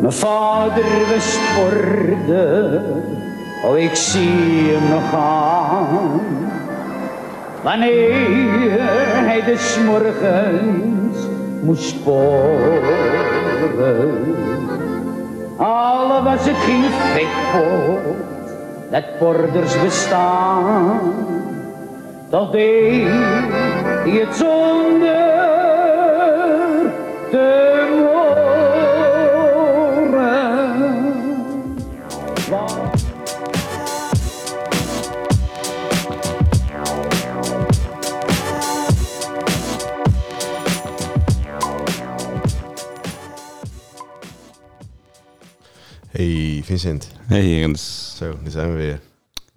Mijn vader wist worden, oh ik zie hem nog aan. Wanneer hij des morgens moest sporen. Al was het geen flikpot, dat borders bestaan. Toch deed hij het zonder Vincent. Hey Jens. Zo, daar zijn we weer.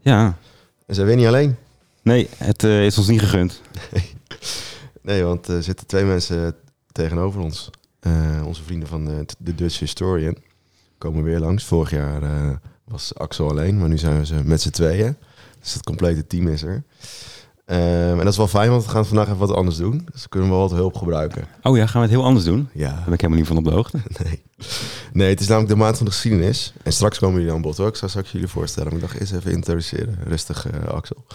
Ja. En zijn we niet alleen? Nee, het uh, is ons niet gegund. nee, want er zitten twee mensen tegenover ons. Uh, onze vrienden van de, de, Dutch Historian komen weer langs. Vorig jaar uh, was Axel alleen, maar nu zijn ze met z'n tweeën. Dus het complete team is er. Um, en dat is wel fijn, want we gaan vandaag even wat anders doen. Dus kunnen we wel wat hulp gebruiken. Oh ja, gaan we het heel anders doen? Ja. Daar ben ik helemaal niet van op de hoogte. Nee. Nee, het is namelijk de maand van de geschiedenis. En straks komen jullie aan bod hoor. Ik zal straks jullie voorstellen. Maar ik dacht eerst even introduceren. Rustig, uh, Axel.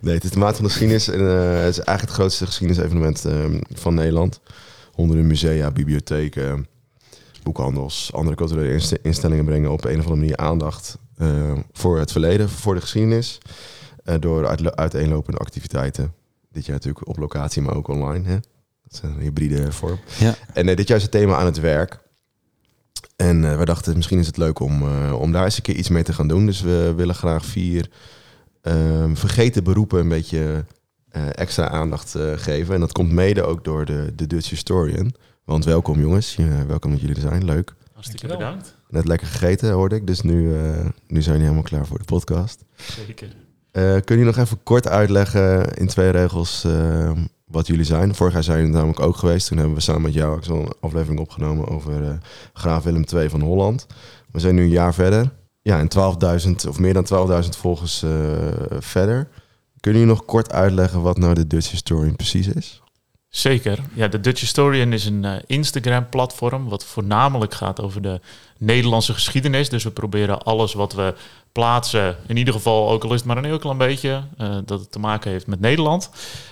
Nee, het is de maand van de geschiedenis. En uh, het is eigenlijk het grootste geschiedenis-evenement uh, van Nederland. Honderden musea, bibliotheken, boekhandels, andere culturele instellingen brengen op een of andere manier aandacht voor het verleden, voor de geschiedenis. Door uit, uiteenlopende activiteiten. Dit jaar natuurlijk op locatie, maar ook online. Hè? Dat is een hybride vorm. Ja. En dit jaar is het thema aan het werk. En uh, we dachten, misschien is het leuk om, uh, om daar eens een keer iets mee te gaan doen. Dus we willen graag vier uh, vergeten beroepen een beetje uh, extra aandacht geven. En dat komt mede ook door de, de Dutch Historian. Want welkom jongens, welkom dat jullie er zijn, leuk. Hartstikke bedankt. Net lekker gegeten hoorde ik, dus nu, nu zijn jullie helemaal klaar voor de podcast. Zeker. Kun je nog even kort uitleggen in twee regels wat jullie zijn. Vorig jaar zijn jullie namelijk ook geweest. Toen hebben we samen met jou zo'n aflevering opgenomen over uh, Graaf Willem II van Holland. We zijn nu een jaar verder. Ja, en 12.000 of meer dan 12.000 volgers verder. Kunnen jullie nog kort uitleggen wat nou de Dutch Historian precies is? Zeker. Ja, de Dutch Historian is een uh, Instagram-platform wat voornamelijk gaat over de Nederlandse geschiedenis. Dus we proberen alles wat we plaatsen, in ieder geval ook al is het maar een heel klein beetje, uh, dat het te maken heeft met Nederland.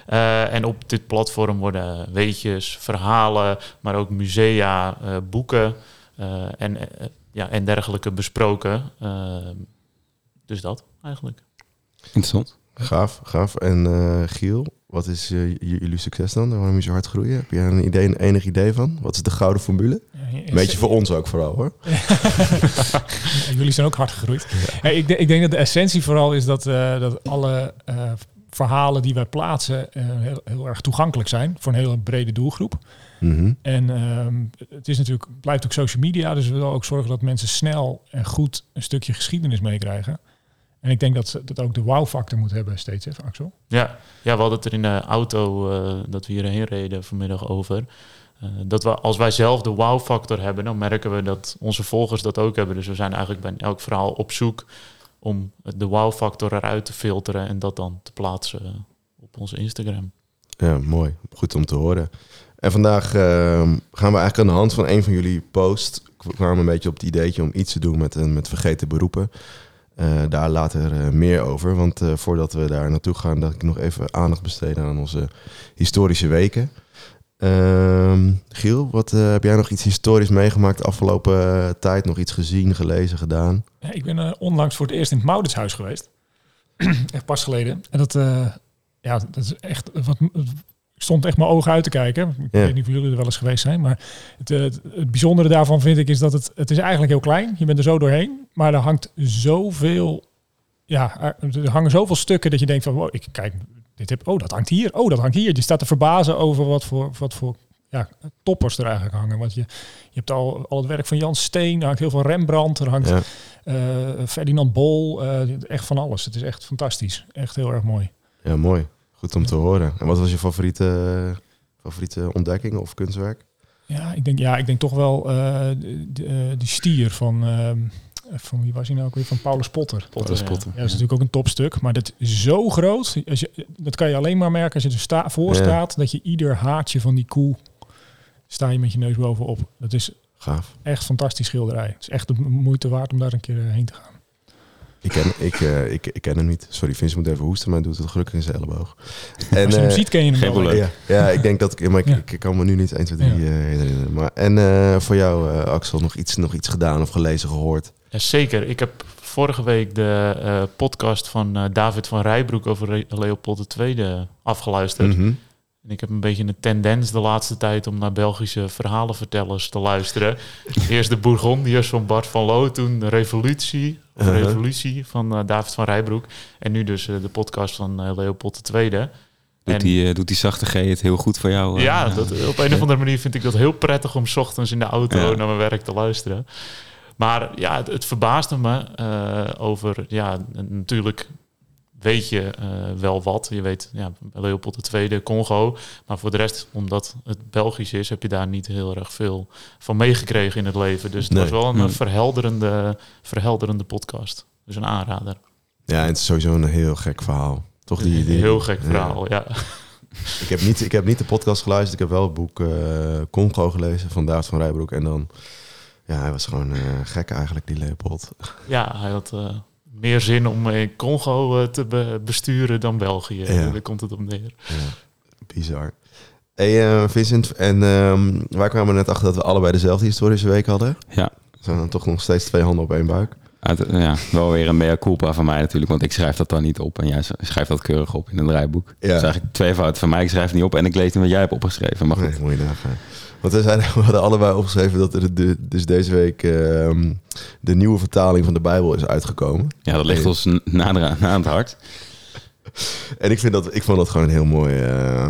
Uh, en op dit platform worden weetjes, verhalen, maar ook musea, boeken en, ja, en dergelijke besproken. dus dat eigenlijk. Interessant. Gaaf, gaaf. En Giel, wat is uh, jullie succes dan? Waarom je zo hard groeien? Heb je een idee, een enig idee van? Wat is de gouden formule? Ja, een beetje voor ons ook vooral hoor. jullie zijn ook hard gegroeid. Ja. ik, ik, denk dat de essentie vooral is dat, uh, dat alle uh, verhalen die wij plaatsen heel, heel, erg toegankelijk zijn voor een hele brede doelgroep. Mm -hmm. En um, het is natuurlijk, blijft ook social media, dus we willen ook zorgen dat mensen snel en goed een stukje geschiedenis meekrijgen. En ik denk dat ze dat ook de wow-factor moet hebben steeds, even Axel? Ja, ja, we hadden het er in de auto uh, dat we hierheen reden vanmiddag over. Uh, dat we, als wij zelf de wow-factor hebben, dan merken we dat onze volgers dat ook hebben. Dus we zijn eigenlijk bij elk verhaal op zoek om de wow-factor eruit te filteren en dat dan te plaatsen op onze Instagram. Ja, mooi. Goed om te horen. En vandaag uh, gaan we eigenlijk aan de hand van een van jullie posts, kwamen een beetje op het ideetje om iets te doen met, met vergeten beroepen. Uh, daar later uh, meer over. Want uh, voordat we daar naartoe gaan, dat ik nog even aandacht besteden aan onze historische weken. Ehm, Giel, wat heb jij nog iets historisch meegemaakt de afgelopen tijd? Nog iets gezien, gelezen, gedaan? Ja, ik ben onlangs voor het eerst in het Mauritshuis geweest. echt pas geleden. En dat, ja, dat is echt wat, ik stond echt mijn ogen uit te kijken. Ik ja. weet niet of jullie er wel eens geweest zijn. Maar het, het, het, bijzondere daarvan vind ik is dat het, het is eigenlijk heel klein. Je bent er zo doorheen. Maar er hangt zoveel... Ja, er hangen zoveel stukken dat je denkt van... Wow, ik kijk, dit heb, oh, dat hangt hier. Oh, dat hangt hier. Je staat te verbazen over wat voor, wat voor ja, toppers er eigenlijk hangen. Want je, je hebt al, al het werk van Jan Steen. Er hangt heel veel Rembrandt. Er hangt Ja. uh, Ferdinand Bol. uh, echt van alles. Het is echt fantastisch. Echt heel erg mooi. Ja, mooi. Goed om te horen. En wat was je favoriete, favoriete ontdekking of kunstwerk? Ja, ik denk, ja, ik denk toch wel uh, de, die stier van, uh, van wie was hij nou ook weer? Van Paulus Potter. Paulus Potter. Ja, dat is natuurlijk ook een topstuk, maar dat is zo groot. Als je, dat kan je alleen maar merken als je er sta, voor staat, ja. dat je ieder haartje van die koe sta je met je neus bovenop. Dat is Gaaf. echt fantastisch schilderij. Het is echt de moeite waard om daar een keer eh, heen te gaan. Ik ken, ik, eh, ik, ik ken hem niet. Sorry, Vince moet even hoesten, maar hij doet het gelukkig in zijn elleboog. En, Als je hem eh, ziet, ken je hem wel. ja, ja, ik denk dat ik... Maar ik, Ja. ik kan me nu niet 1, 2, 3 Ja. eh, herinneren. Maar, en eh, voor jou, eh, Axel, nog iets, nog iets gedaan of gelezen, gehoord? Ja, zeker. Ik heb vorige week de eh, podcast van eh, David van Rijbroek over Re- Leopold II afgeluisterd. Mhm. En ik heb een beetje een tendens de laatste tijd om naar Belgische verhalenvertellers te luisteren. Eerst de Bourgondiërs van Bart van Loo, toen de Revolutie, Uh-huh. Revolutie van eh, David van Rijbroek. En nu dus eh, de podcast van eh, Leopold II. Doet, die, doet die zachte G het heel goed voor jou? Ja, dat, op een of andere manier vind ik dat heel prettig om 's ochtends in de auto naar mijn werk te luisteren. Maar ja, het, het verbaasde me over, ja, natuurlijk weet je eh, wel wat. Je weet, ja, Leopold II, Congo. Maar voor de rest, omdat het Belgisch is, heb je daar niet heel erg veel van meegekregen in het leven. Dus het Nee. was wel een eh, verhelderende, verhelderende podcast. Dus een aanrader. Ja, en het is sowieso een heel gek verhaal. Toch die, die heel gek verhaal, ja. Ik heb, niet, ik heb niet de podcast geluisterd. Ik heb wel het boek eh, Congo gelezen van David van Rijbroek. En dan, ja, hij was gewoon eh, gek eigenlijk, die Leopold. Ja, hij had meer zin om in Congo eh, te be- besturen dan België. Ja. Daar komt het op neer. Ja, bizar. Hey eh, Vincent, en ehm, wij kwamen net achter dat we allebei dezelfde historische week hadden. Ja. Zijn dan toch nog steeds twee handen op één buik? Ja, wel weer een mea culpa van mij natuurlijk, want ik schrijf dat dan niet op. En jij schrijft dat keurig op in een draaiboek. Ja. Dat is eigenlijk twee fouten van mij. Ik schrijf het niet op en ik lees niet wat jij hebt opgeschreven. Maar goed, Nee, moet je nagaan. Want we, zijn, we hadden allebei opgeschreven dat er de, dus deze week ehm, de nieuwe vertaling van de Bijbel is uitgekomen. ja, dat ligt ons n- nader aan, aan het hart. En ik, vind dat, ik vond dat gewoon een heel mooi, eh,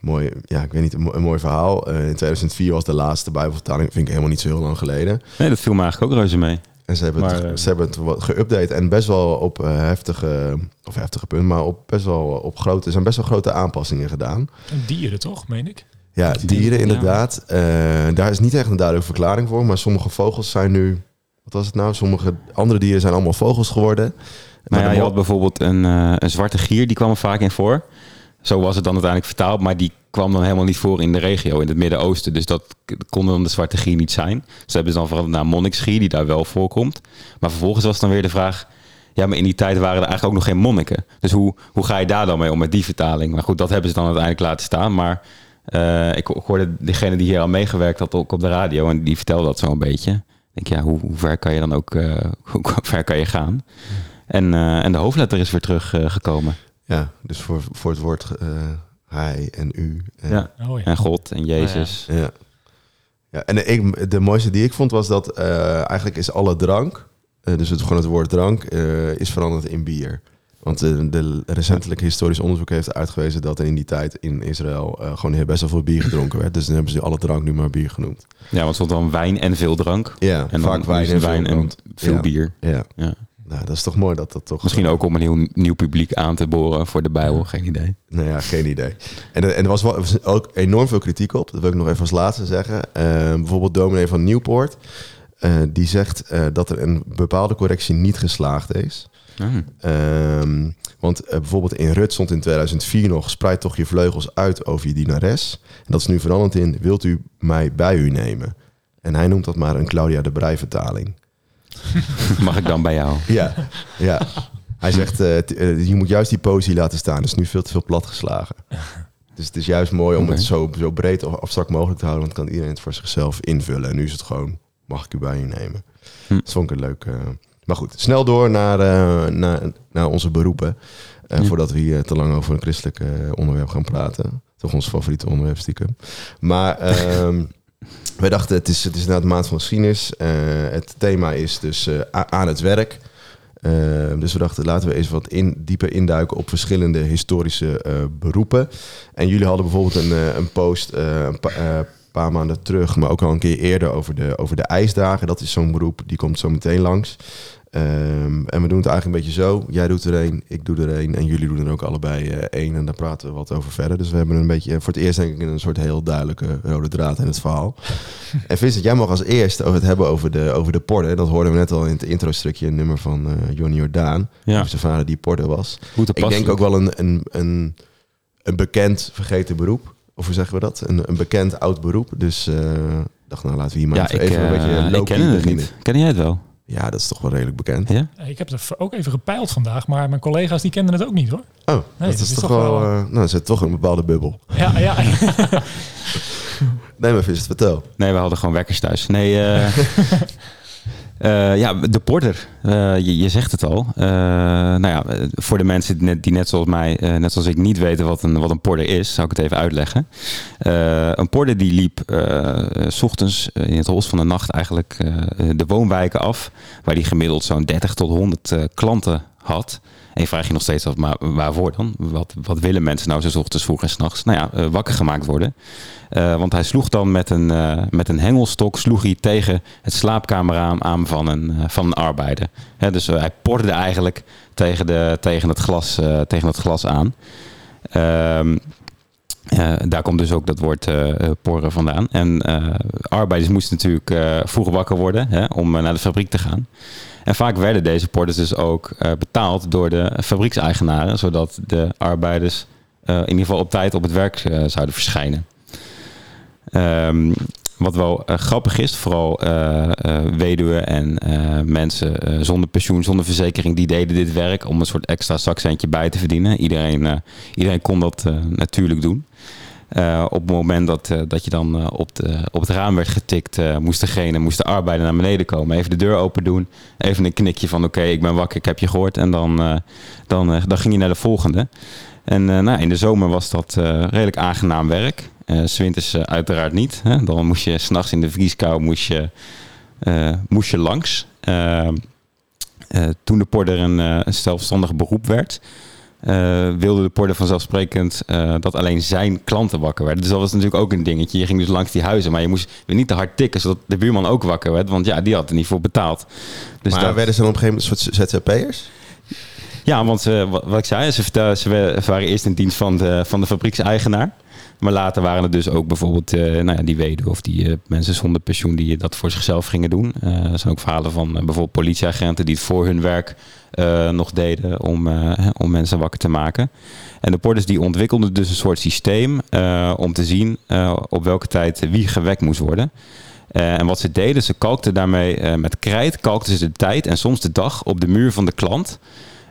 mooi ja, ik weet niet, een, mo- een mooi verhaal. Eh, in 2004 was de laatste Bijbelvertaling, vind ik helemaal niet zo heel lang geleden. Nee, dat viel me eigenlijk ook reuze mee. En ze hebben, Maar, het, eh, ze hebben het wat geüpdate en best wel op heftige, of heftige punten, maar op best wel op grote, er zijn best wel grote aanpassingen gedaan. En dieren toch, meen ik? Ja, Die- dieren inderdaad. Eh, daar is niet echt een duidelijke verklaring voor, maar sommige vogels zijn nu, wat was het nou? Sommige andere dieren zijn allemaal vogels geworden. Maar ja, je had bijvoorbeeld een, eh, een zwarte gier, die kwam er vaak in voor. Zo was het dan uiteindelijk vertaald, maar die kwam dan helemaal niet voor in de regio, in het Midden-Oosten. Dus dat kon dan de zwarte gier niet zijn. Dus hebben ze dan veranderd naar monniksgier, die daar wel voorkomt. Maar vervolgens was dan weer de vraag... Ja, maar in die tijd waren er eigenlijk ook nog geen monniken. Dus hoe, hoe ga je daar dan mee om met die vertaling? Maar goed, dat hebben ze dan uiteindelijk laten staan. Maar eh, ik ho- hoorde degene die hier al meegewerkt had ook op de radio... en die vertelde dat zo een beetje. Ik denk, ja, hoe, hoe ver kan je dan ook eh, hoe ver kan je gaan? En, eh, en de hoofdletter is weer teruggekomen. Ja, dus voor, voor het woord eh, hij en u. En, ja. Oh ja. En God en Jezus. Ja. ja en ik, de mooiste die ik vond was dat eh, eigenlijk is alle drank, eh, dus het, gewoon het woord drank, eh, is veranderd in bier. Want eh, de recentelijk historisch onderzoek heeft uitgewezen dat er in die tijd in Israël eh, gewoon heel best wel veel bier gedronken werd. Dus dan hebben ze alle drank nu maar bier genoemd. Ja, want stond dan wijn en veel drank. Ja, En vaak wijn is en het veel wijn en veel Ja. bier. Ja, Ja. nou dat is toch mooi dat dat toch... Misschien ook om een heel nieuw publiek aan te boren voor de Bijbel, geen idee. Nou ja, geen idee. En, er- en er was wel, er was ook enorm veel kritiek op. Dat wil ik nog even als laatste zeggen. Eh, bijvoorbeeld dominee van Nieuwpoort. Eh, die zegt eh, dat er een bepaalde correctie niet geslaagd is. Hmm. Ehm, want eh, bijvoorbeeld in Rut stond in 2004 nog... spreid toch je vleugels uit over je dienares. En dat is nu veranderd in... wilt u mij bij u nemen? En hij noemt dat maar een Claudia de Brij vertaling. Mag ik dan bij jou? Ja, ja. Hij zegt, je moet juist die poëzie laten staan. Het is nu veel te veel platgeslagen. Dus het is juist mooi om het zo, zo breed of abstract mogelijk te houden. Want dan kan iedereen het voor zichzelf invullen. En nu is het gewoon, mag ik u bij je nemen? Hm. Dat vond ik een leuk... eh, maar goed, snel door naar, eh, naar, naar onze beroepen. Eh, Ja. Voordat we hier te lang over een christelijk onderwerp gaan praten. Toch ons favoriete onderwerp stiekem. Maar ehm, wij dachten, het is, het is inderdaad de maand van geschiedenis. Het thema is dus aan het werk. Dus we dachten, laten we eens wat in, dieper induiken op verschillende historische beroepen. En jullie hadden bijvoorbeeld een, een post een pa- paar maanden terug, maar ook al een keer eerder over de, over de ijsdagen. Dat is zo'n beroep, die komt zo meteen langs. Ehm, en we doen het eigenlijk een beetje zo. Jij doet er één, ik doe er één en jullie doen er ook allebei eh, één. En daar praten we wat over verder. Dus we hebben een beetje, voor het eerst denk ik een soort heel duidelijke rode draad in het verhaal. en Vincent, jij mag als eerste over het hebben over de, over de porter. Dat hoorden we net al in het intro-stukje, een nummer van eh Johnny Jordaan. Ja, Over zijn vader die porter was. Ik denk ook wel een, een, een, een bekend vergeten beroep. Of hoe zeggen we dat? Een, een bekend oud beroep. Dus eh dacht, nou laten we hier maar Ja, even, ik, even een eh, beetje ik low-key ken het beginnen. niet. Ken jij het wel? Ja, dat is toch wel redelijk bekend. Ja? Ik heb het ook even gepeild vandaag, maar mijn collega's die kenden het ook niet hoor. Oh, Nee, dat is toch wel... wel- eh, nou, zit toch een bepaalde bubbel. Ja, ja. Nee, maar Vincent, vertel. Nee, we hadden gewoon wekkers thuis. Nee, eh, eh, ja, de porter. Eh, je, zegt het al. Eh, nou ja, voor de mensen die net, die net zoals mij, net zoals ik, niet weten wat een, wat een porter is, zou ik het even uitleggen. Een porter die liep s ochtends in het holst van de nacht eigenlijk de woonwijken af, waar die gemiddeld zo'n 30 tot 100 eh, klanten had. En je vraagt je nog steeds af, maar waarvoor dan? Wat, wat willen mensen nou zo ochtends vroeg en s'nachts? Nou ja, eh, wakker gemaakt worden. Eh, want hij sloeg dan met een, eh, met een hengelstok sloeg hij tegen het slaapkamerraam aan van een, van een arbeider. Dus hij porde eigenlijk tegen, de, tegen, het, glas, tegen het glas aan. Ehm, eh, daar komt dus ook dat woord eh, porren vandaan. En arbeiders moesten natuurlijk vroeg wakker worden hè, om naar de fabriek te gaan. En vaak werden deze porters dus ook eh, betaald door de fabriekseigenaren, zodat de arbeiders eh, in ieder geval op tijd op het werk eh, zouden verschijnen. Ehm, wat wel grappig is, vooral weduwen en mensen zonder pensioen, zonder verzekering, die deden dit werk om een soort extra zakcentje bij te verdienen. Iedereen, iedereen kon dat natuurlijk doen. Eh, op het moment dat, eh, dat je dan eh, op, de, op het raam werd getikt, moest degene, moest de arbeider naar beneden komen. Even de deur open doen. Even een knikje van oké, ik ben wakker, ik heb je gehoord. En dan, dan, dan ging je naar de volgende. En nou, in de zomer was dat redelijk aangenaam werk. S Zwinters eh, uiteraard niet. Hè? Dan moest je s'nachts in de vrieskou moest je, moest je langs. Eh, eh, toen de porter een, een zelfstandig beroep werd, eh, wilde de porter vanzelfsprekend eh, dat alleen zijn klanten wakker werden. Dus dat was natuurlijk ook een dingetje. Je ging dus langs die huizen, maar je moest weer niet te hard tikken, zodat de buurman ook wakker werd. Want ja, die had er niet voor betaald. Dus maar dat- werden ze dan op een gegeven moment een soort ZZP'ers? ja, want wat, ik zei, ze, ze waren eerst in dienst van de, van de fabriekseigenaar. Maar later waren het dus ook bijvoorbeeld eh, nou ja, die weduwe of die eh, mensen zonder pensioen die dat voor zichzelf gingen doen. Eh, er zijn ook verhalen van bijvoorbeeld politieagenten die het voor hun werk nog deden om, om mensen wakker te maken. En de porters die ontwikkelden dus een soort systeem om te zien op welke tijd wie gewekt moest worden. En wat ze deden, ze kalkten daarmee met krijt, kalkten ze de tijd en soms de dag op de muur van de klant.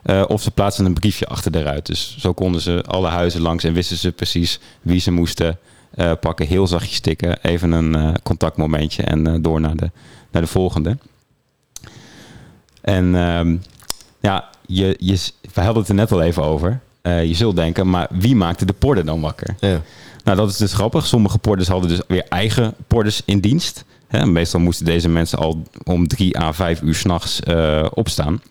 Eh, of ze plaatsten een briefje achter de ruit. Dus zo konden ze alle huizen langs en wisten ze precies wie ze moesten eh, pakken. Heel zachtjes tikken, even een eh, contactmomentje en door naar de, naar de volgende. En ehm, ja, je, je, we hadden het er net al even over. Je zult denken, maar wie maakte de porter dan wakker? Ja. Nou, dat is dus grappig. Sommige porters hadden dus weer eigen porters in dienst. Hè, meestal moesten deze mensen al om drie à vijf uur s'nachts opstaan.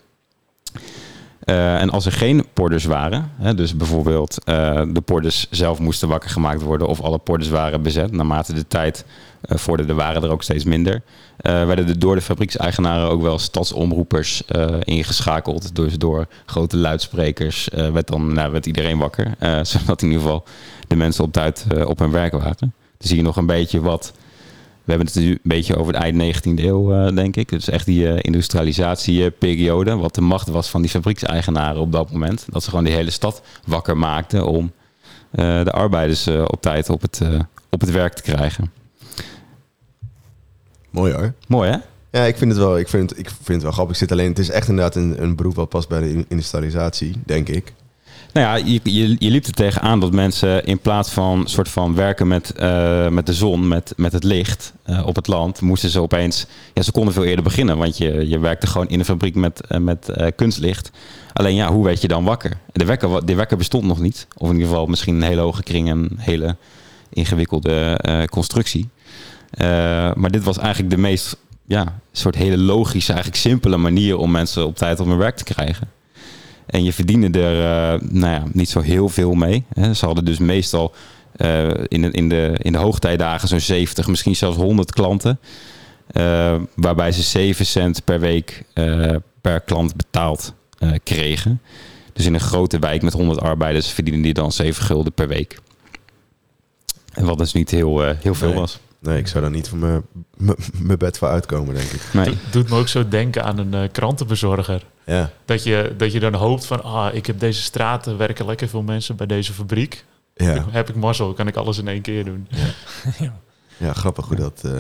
Uh, en als er geen porters waren, hè, dus bijvoorbeeld uh, de porters zelf moesten wakker gemaakt worden of alle porters waren bezet, naarmate de tijd uh, vorderde waren er ook steeds minder, werden er door de fabriekseigenaren ook wel stadsomroepers ingeschakeld. Dus door grote luidsprekers werd dan nou, werd iedereen wakker, zodat in ieder geval de mensen op tijd op hun werk waren. Dan zie je nog een beetje wat hebben het nu een beetje over de eind 19e eeuw, uh, denk ik. Dus echt die uh, industrialisatieperiode. Wat de macht was van die fabriekseigenaren op dat moment. Dat ze gewoon die hele stad wakker maakten om uh, de arbeiders op tijd op het, op het werk te krijgen. Mooi hoor. Mooi hè? Ja, ik vind het wel, ik vind, ik vind het wel grappig. Ik zit alleen, het is echt inderdaad een, een beroep wat past bij de industrialisatie, denk ik. Nou ja, je, je, je liep er tegenaan dat mensen in plaats van soort van werken met, uh, met de zon, met, met het licht uh, op het land, moesten ze opeens. Ja, ze konden veel eerder beginnen, want je, je werkte gewoon in een fabriek met, uh, met kunstlicht. Alleen ja, hoe werd je dan wakker? De wekker, de wekker bestond nog niet. Of in ieder geval misschien een hele hoge kring en een hele ingewikkelde eh, constructie. maar dit was eigenlijk de meest, ja, soort hele logische, eigenlijk simpele manier om mensen op tijd op hun werk te krijgen. En je verdiende er uh, nou ja, niet zo heel veel mee. Hè. Ze hadden dus meestal uh, in, de, in, de, in de hoogtijdagen zo'n 70, misschien zelfs 100 klanten. Uh, waarbij ze 7 cent per week per klant betaald kregen. Dus in een grote wijk met 100 arbeiders verdienen die dan 7 gulden per week. En wat dus niet heel, heel veel nee. was. Nee, ik zou daar niet van mijn bed voor uitkomen, denk ik. Nee. Do doet me ook zo denken aan een uh, krantenbezorger. Ja. Dat je, dat je dan hoopt van, ah, ik heb deze straten, werken lekker veel mensen bij deze fabriek. Ja, Heb ik mazzel, kan ik alles in één keer doen. ja grappig hoe dat, eh,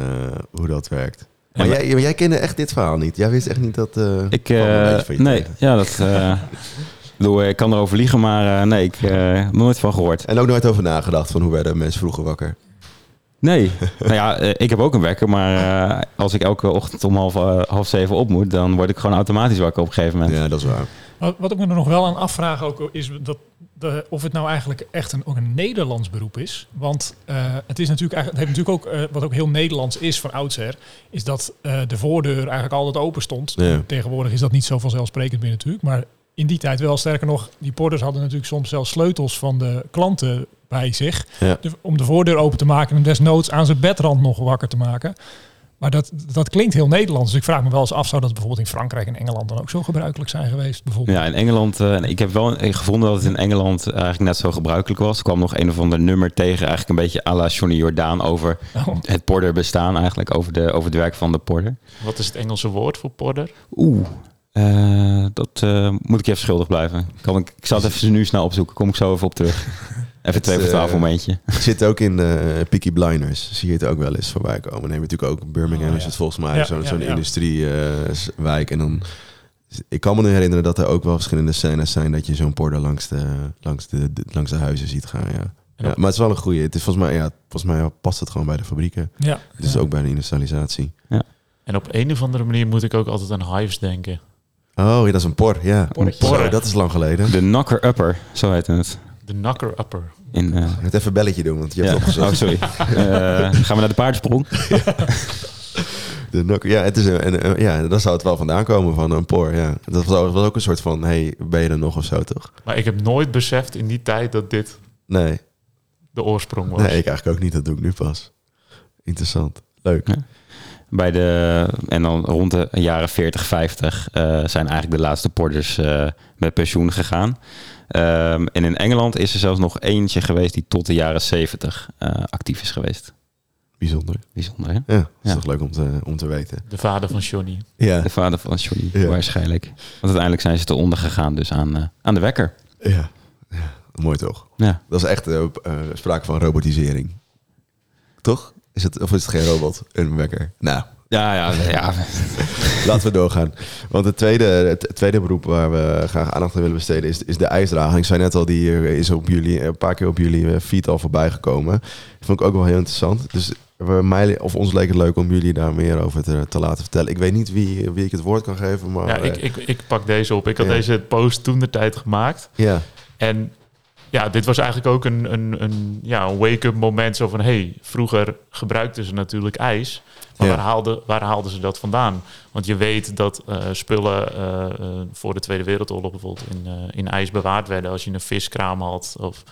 hoe dat werkt. Ja, Maar maar- jij, maar jij kende echt dit verhaal niet. Jij wist echt niet dat... eh, Ik, eh, beetje van je nee, ja, dat... eh, ik bedoel, ik kan erover liegen, maar eh, nee, ik eh, heb er nooit van gehoord. En ook nooit over nagedacht van hoe werden mensen vroeger wakker. Nee, nou ja, eh, ik heb ook een wekker, maar eh, als ik elke ochtend om half, eh, half zeven op moet, dan word ik gewoon automatisch wakker op een gegeven moment. Ja, dat is waar. Wat, ik me er nog wel aan afvraag ook, is dat de, of het nou eigenlijk echt een, ook een Nederlands beroep is. Want eh, het is natuurlijk eigenlijk, het heeft natuurlijk ook, eh, wat ook heel Nederlands is van oudsher, is dat eh, de voordeur eigenlijk altijd open stond. Ja. Tegenwoordig is dat niet zo vanzelfsprekend meer natuurlijk, maar in die tijd wel. Sterker nog, die porters hadden natuurlijk soms zelfs sleutels van de klanten bij zich. Ja. om de voordeur open te maken en desnoods aan zijn bedrand nog wakker te maken. Maar dat, dat klinkt heel Nederlands. Dus ik vraag me wel eens af, zou dat bijvoorbeeld in Frankrijk en Engeland dan ook zo gebruikelijk zijn geweest? Bijvoorbeeld? Ja, in Engeland, eh, ik heb wel gevonden dat het in Engeland eigenlijk net zo gebruikelijk was. Er kwam nog een of ander nummer tegen, eigenlijk een beetje à la Johnny Jordaan over Oh. het porter bestaan eigenlijk, over, de, over het werk van de porter. Wat is het Engelse woord voor porter? Oeh, eh, dat eh, moet ik je even schuldig blijven. Kan ik, ik zal het even nu snel opzoeken, kom ik zo even op terug. Even twee voor eh, twaalf momentje. Het zit ook in de Peaky Blinders. Zie je het ook wel eens voorbij komen. Je natuurlijk ook Birmingham Oh, is ja. het volgens mij Ja, zo'n ja, zo'n ja. industriewijk. en dan... Ik kan me nu herinneren dat er ook wel verschillende scènes zijn... dat je zo'n porter langs de, langs de, de- langs de huizen ziet gaan, ja. Ja maar het is wel een goeie. Het is volgens mij, ja, volgens mij past het gewoon bij de fabrieken. Ja. Dus ook bij de industrialisatie. En op een of andere manier moet ik ook altijd aan hives denken. Oh, ja, dat is een por, ja. Porretje. Zo, dat is lang geleden. De knocker upper, zo heet het. De knocker upper. In, eh, Ik moet even een belletje doen, want je hebt ja. het opgezocht. Oh, sorry. Eh, gaan we naar de paardensprong? De nok- ja, het is een, en, ja, daar zou het wel vandaan komen van een por. Ja. Dat was, was ook een soort van, hey, ben je er nog of zo, toch? Maar ik heb nooit beseft in die tijd dat dit Nee, de oorsprong was. nee, ik eigenlijk ook niet. Dat doe ik nu pas. Interessant. Leuk. Ja. Bij de, en dan rond de jaren 40, 50 eh, zijn eigenlijk de laatste porters eh, met pensioen gegaan. Ehm, en in Engeland is er zelfs nog eentje geweest die tot de jaren 70 eh, actief is geweest. Bijzonder. Bijzonder, hè? Ja, dat is Ja. toch leuk om te, om te weten. De vader van Johnny. Ja, De vader van Johnny, Ja. waarschijnlijk. Want uiteindelijk zijn ze te onder gegaan dus aan, aan de wekker. ja. ja. Mooi toch? Ja. Dat is echt sprake van robotisering. Toch? Is het, of is het geen robot? Een wekker? Nou, Ja, ja, ja. Laten we doorgaan. Want het tweede, het tweede beroep waar we graag aandacht aan willen besteden is, is de ijsdraging. Ik zei net al, die is op jullie, een paar keer op jullie eh, feed al voorbij gekomen. Dat vond ik ook wel heel interessant. Dus we, mij, of ons leek het leuk om jullie daar meer over te, te laten vertellen. Ik weet niet wie, wie ik het woord kan geven, maar... Ja, eh, ik, ik, ik pak deze op. Ik had Ja. deze post toen de tijd gemaakt. ja. En ja, dit was eigenlijk ook een, een, een, ja, een wake-up moment. Zo van, hey, vroeger gebruikten ze natuurlijk ijs. Maar Ja. waar, haalden, waar haalden ze dat vandaan? Want je weet dat eh, spullen eh, eh, voor de Tweede Wereldoorlog bijvoorbeeld in, in ijs bewaard werden. Als je een viskraam had of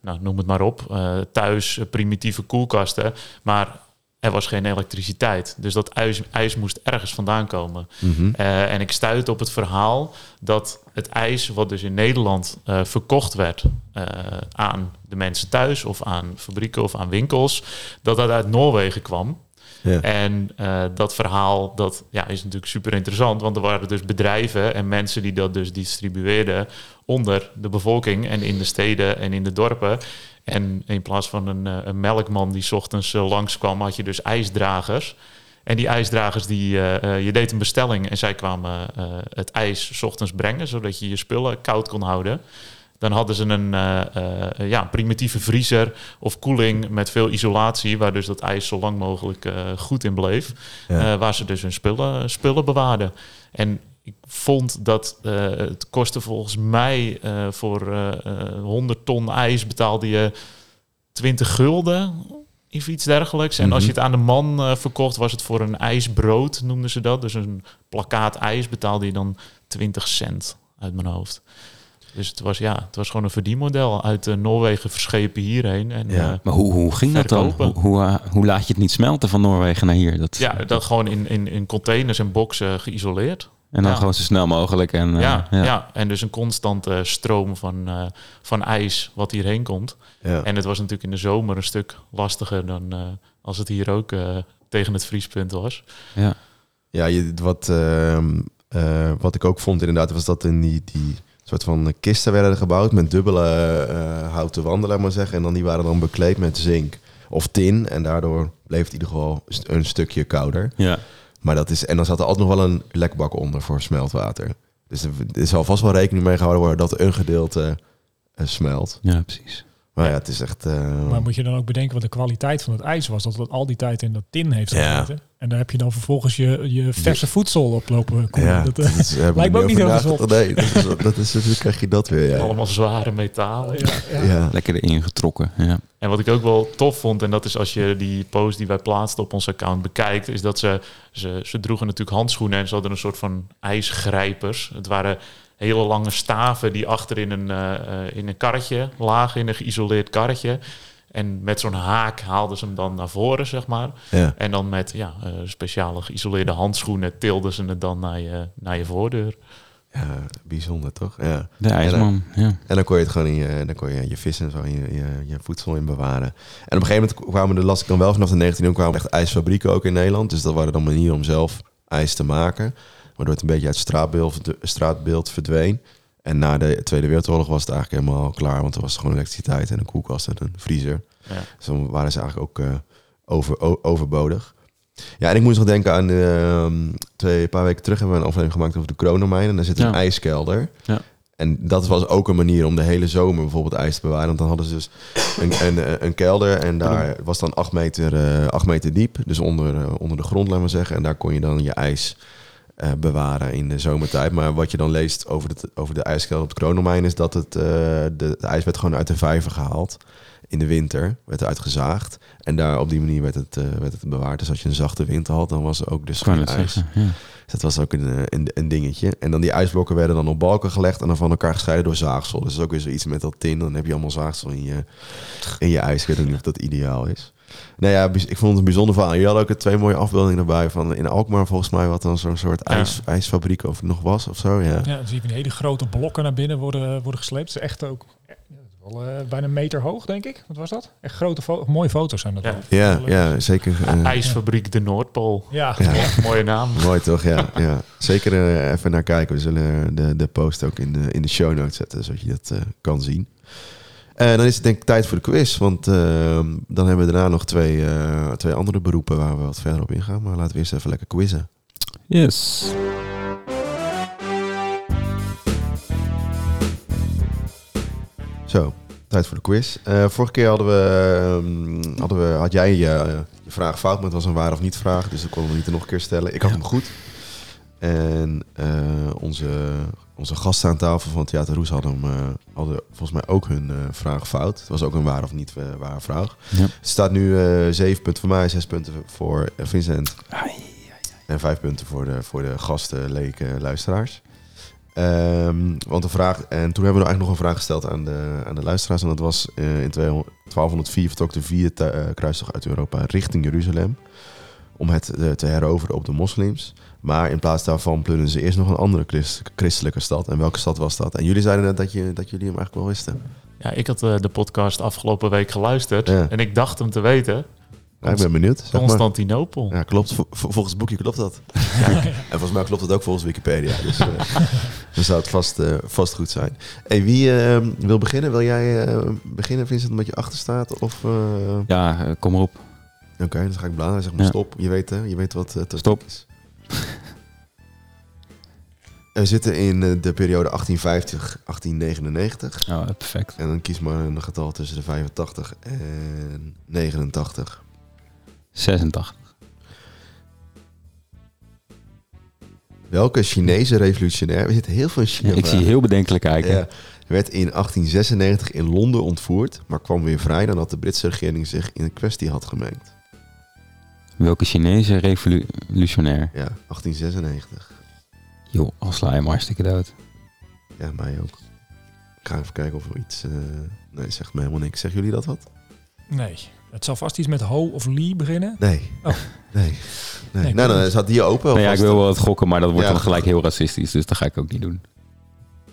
nou, noem het maar op. Thuis primitieve koelkasten. Maar er was geen elektriciteit. Dus dat ijs, ijs moest ergens vandaan komen. Mhm. Eh, en ik stuitte op het verhaal dat het ijs, wat dus in Nederland eh, verkocht werd eh, aan de mensen thuis of aan fabrieken of aan winkels, dat dat uit Noorwegen kwam. Ja. En dat verhaal dat, ja, is natuurlijk super interessant, want er waren dus bedrijven en mensen die dat dus distribueerden onder de bevolking en in de steden en in de dorpen. En in plaats van een, eh, een melkman die 's ochtends eh, langskwam, had je dus ijsdragers. En die ijsdragers, die, eh, je deed een bestelling en zij kwamen het ijs 's ochtends brengen, zodat je je spullen koud kon houden. Dan hadden ze een eh, ja, primitieve vriezer of koeling met veel isolatie, waar dus dat ijs zo lang mogelijk goed in bleef. Ja. Waar ze dus hun spullen, spullen bewaarden. En ik vond dat eh, het kostte volgens mij eh, voor eh, eh, 100 ton ijs betaalde je 20 gulden of iets dergelijks. En als je Mhm. het aan de man verkocht, was het voor een ijsbrood, noemden ze dat. Dus een plakkaat ijs betaalde je dan 20 cent uit mijn hoofd. Dus het was, ja, het was gewoon een verdienmodel uit Noorwegen verschepen hierheen. En, Ja. Maar hoe, hoe ging dat dan? Hoe, hoe, hoe laat je het niet smelten van Noorwegen naar hier? Dat, ja, dat gewoon in, in, in containers en boxen geïsoleerd. En dan ja. gewoon zo snel mogelijk. En, eh, ja, ja. en dus een constante stroom van, eh, van ijs wat hierheen komt. Ja. En het was natuurlijk in de zomer een stuk lastiger dan eh, als het hier ook eh, tegen het vriespunt was. ja. Ja, je, wat, ehm, eh, wat ik ook vond inderdaad, was dat in die, die soort van kisten werden gebouwd met dubbele eh, houten wanden, laat maar zeggen. En dan die waren dan bekleed met zink of tin. En daardoor bleef het in ieder geval een stukje kouder. Ja. Maar dat is, en dan zat er altijd nog wel een lekbak onder voor smeltwater. Dus er, zal vast wel rekening mee gehouden worden dat een gedeelte eh, smelt. ja, precies. Maar ja, het is echt... eh, Maar moet je dan ook bedenken wat de kwaliteit van het ijs was? Dat het al die tijd in dat tin heeft Ja. gezeten. En daar heb je dan vervolgens je, je verse voedsel op lopen koelen. ja, dat, dat eh, is, lijkt me ook niet heel over gezond. Nee, dat is, dat is, natuurlijk krijg je dat weer. Ja. Allemaal zware metalen. ja, ja. Ja. Lekker erin getrokken. Ja. En wat ik ook wel tof vond, en dat is als je die post die wij plaatsten op ons account bekijkt, is dat ze, ze, ze droegen natuurlijk handschoenen en ze hadden een soort van ijsgrijpers. Het waren hele lange staven die achter in een, eh, eh, in een karretje lagen, in een geïsoleerd karretje. En met zo'n haak haalden ze hem dan naar voren, zeg maar. Ja. En dan met ja, eh, speciale geïsoleerde handschoenen tilden ze het dan naar je, naar je voordeur. ja, bijzonder toch? Ja. De ijsman. Ja. En dan kon je het gewoon in je, dan kon je je vis en zo, je, je, je voedsel in bewaren. En op een gegeven moment kwamen er, las ik dan wel vanaf de 19e eeuw, kwamen echt ijsfabrieken ook in Nederland. Dus dat waren dan manieren om zelf ijs te maken. Waardoor het een beetje uit het straatbeeld, straatbeeld verdween. En na de Tweede Wereldoorlog was het eigenlijk helemaal klaar. Want er was gewoon elektriciteit en een koelkast en een vriezer. Ja. Dus dan waren ze eigenlijk ook eh, over, overbodig. Ja, en ik moest nog denken aan ehm, twee een paar weken terug hebben we een aflevering gemaakt over de kroondomein. En daar zit een Ja. ijskelder. Ja. En dat was ook een manier om de hele zomer bijvoorbeeld ijs te bewaren. Want dan hadden ze dus een, een, een kelder en daar was dan acht meter, eh, acht meter diep. Dus onder, eh, onder de grond, laten we zeggen. En daar kon je dan je ijs eh, bewaren in de zomertijd. Maar wat je dan leest over, het, over de ijskelder op het Kroondomein... is dat het, eh, de, de ijs werd gewoon uit de vijver gehaald. In de winter werd er uitgezaagd. En daar op die manier werd het, eh, werd het bewaard. Dus als je een zachte winter had, dan was er ook dus geen het ijs. zeggen. Ja. Dus dat was ook een, een, een dingetje. En dan die ijsblokken werden dan op balken gelegd en dan van elkaar gescheiden door zaagsel. Dus dat is ook weer zoiets met dat tin. Dan heb je allemaal zaagsel in je, in je ijs. Ik weet niet of dat ideaal is. Nou ja, ik vond het een bijzonder verhaal. Je had ook twee mooie afbeeldingen erbij van in Alkmaar volgens mij wat dan zo'n soort Ja. ijs, ijsfabriek of nog was of zo. Ja. Ja, dan zie je van hele grote blokken naar binnen worden, worden gesleept. Het is echt ook wel, eh, bijna een meter hoog, denk ik. Wat was dat? Echt grote fo- mooie foto's zijn dat. Ja. Ja, zeker. eh, IJsfabriek de Noordpool. Ja, Ja. Mooie naam. Mooi toch, ja. ja. Zeker eh, even naar kijken. We zullen de, de post ook in de, in de show notes zetten, zodat je dat eh, kan zien. En dan is het denk ik tijd voor de quiz. Want eh, dan hebben we daarna nog twee, eh, twee andere beroepen waar we wat verder op ingaan. Maar laten we eerst even lekker quizzen. Yes. Zo, tijd voor de quiz. Eh, vorige keer hadden we, ehm, hadden we, had jij je, je vraag fout, maar het was een waar of niet vraag. Dus ik kon hem niet nog een keer stellen. Ik had Ja. hem goed. En onze, onze gasten aan tafel van Theater Roes hadden, hem, eh, hadden volgens mij ook hun eh, vraag fout. Het was ook een waar of niet eh, waar vraag. Ja. Het staat nu zeven punten voor mij, zes punten voor Vincent. En vijf punten voor de, voor de gasten, leken, luisteraars. Ehm, want de vraag, en toen hebben we eigenlijk nog een vraag gesteld aan de, aan de luisteraars. En dat was in 200 1204 vertrok de vierde kruistocht uit Europa richting Jeruzalem. Om het te heroveren op de moslims. Maar in plaats daarvan plunderden ze eerst nog een andere christ- christelijke stad. En welke stad was dat? En jullie zeiden net dat, je, dat jullie hem eigenlijk wel wisten. Ja, ik had eh, de podcast afgelopen week geluisterd. Ja. En ik dacht hem te weten. Ja, ik ben benieuwd. Zeg maar. Constantinopel. Ja, klopt. Vol- vol- volgens het boekje klopt dat. En volgens mij klopt het ook volgens Wikipedia. Dus eh, dan zou het vast, eh, vast goed zijn. Hey, wie eh, wil beginnen? Wil jij eh, beginnen, Vincent, omdat je achter staat? Of, eh, Ja, kom maar op. Oké, dan ga ik bladeren. Zeg maar Ja. stop. Je weet, hè? je weet wat uh, Stop. is. We zitten in eh, de periode 1850-1899. Oh, perfect. En dan kies maar een getal tussen de 85 en 89. 86. Welke Chinese revolutionair... We zitten heel veel in Ja, China. ik zie je heel bedenkelijk kijken. Ja, werd in 1896 in Londen ontvoerd, maar kwam weer vrij nadat de Britse regering zich in de kwestie had gemengd. Welke Chinese revolutionair? Ja, 1896. Joh, al sla je hem hartstikke dood. Ja, mij ook. Ik ga even kijken of er iets... eh, Nee, zegt me helemaal niks. Zeggen jullie dat wat? nee. Het zal vast iets met Ho of Lee beginnen. Nee. Oh. Nee. nee. Nee, nou, dan staat die open. Nou ja, ik wil wel het gokken, maar dat wordt Ja. dan gelijk heel racistisch. Dus dat ga ik ook niet doen.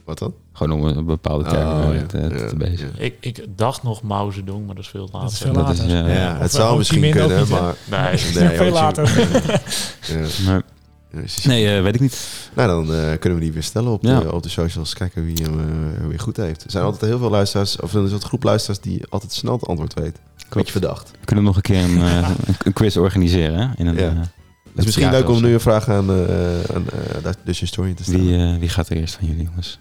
Wat dan? Gewoon om een bepaalde term Oh, eh, ja. te, te bezig. Ik, ik dacht nog Mao Zedong, maar dat is veel Dat is later. veel Dat is, later. ja, het eh, zou misschien kunnen, niet, maar... Nee, Nee, veel later. Ja. Maar Nee, eh, weet ik niet. Nou, dan eh, kunnen we die weer stellen op, Ja. de, op de socials. Kijken wie hem weer goed heeft. Er zijn altijd heel veel luisteraars, of er is een groep luisteraars die altijd snel het antwoord weet. Beetje verdacht. We kunnen nog een keer een, een, quiz organiseren. Hè? In een, Ja. Het is misschien leuk om nu een vraag aan, eh aan dus je story te stellen. Wie, eh, wie gaat er eerst van jullie, jongens?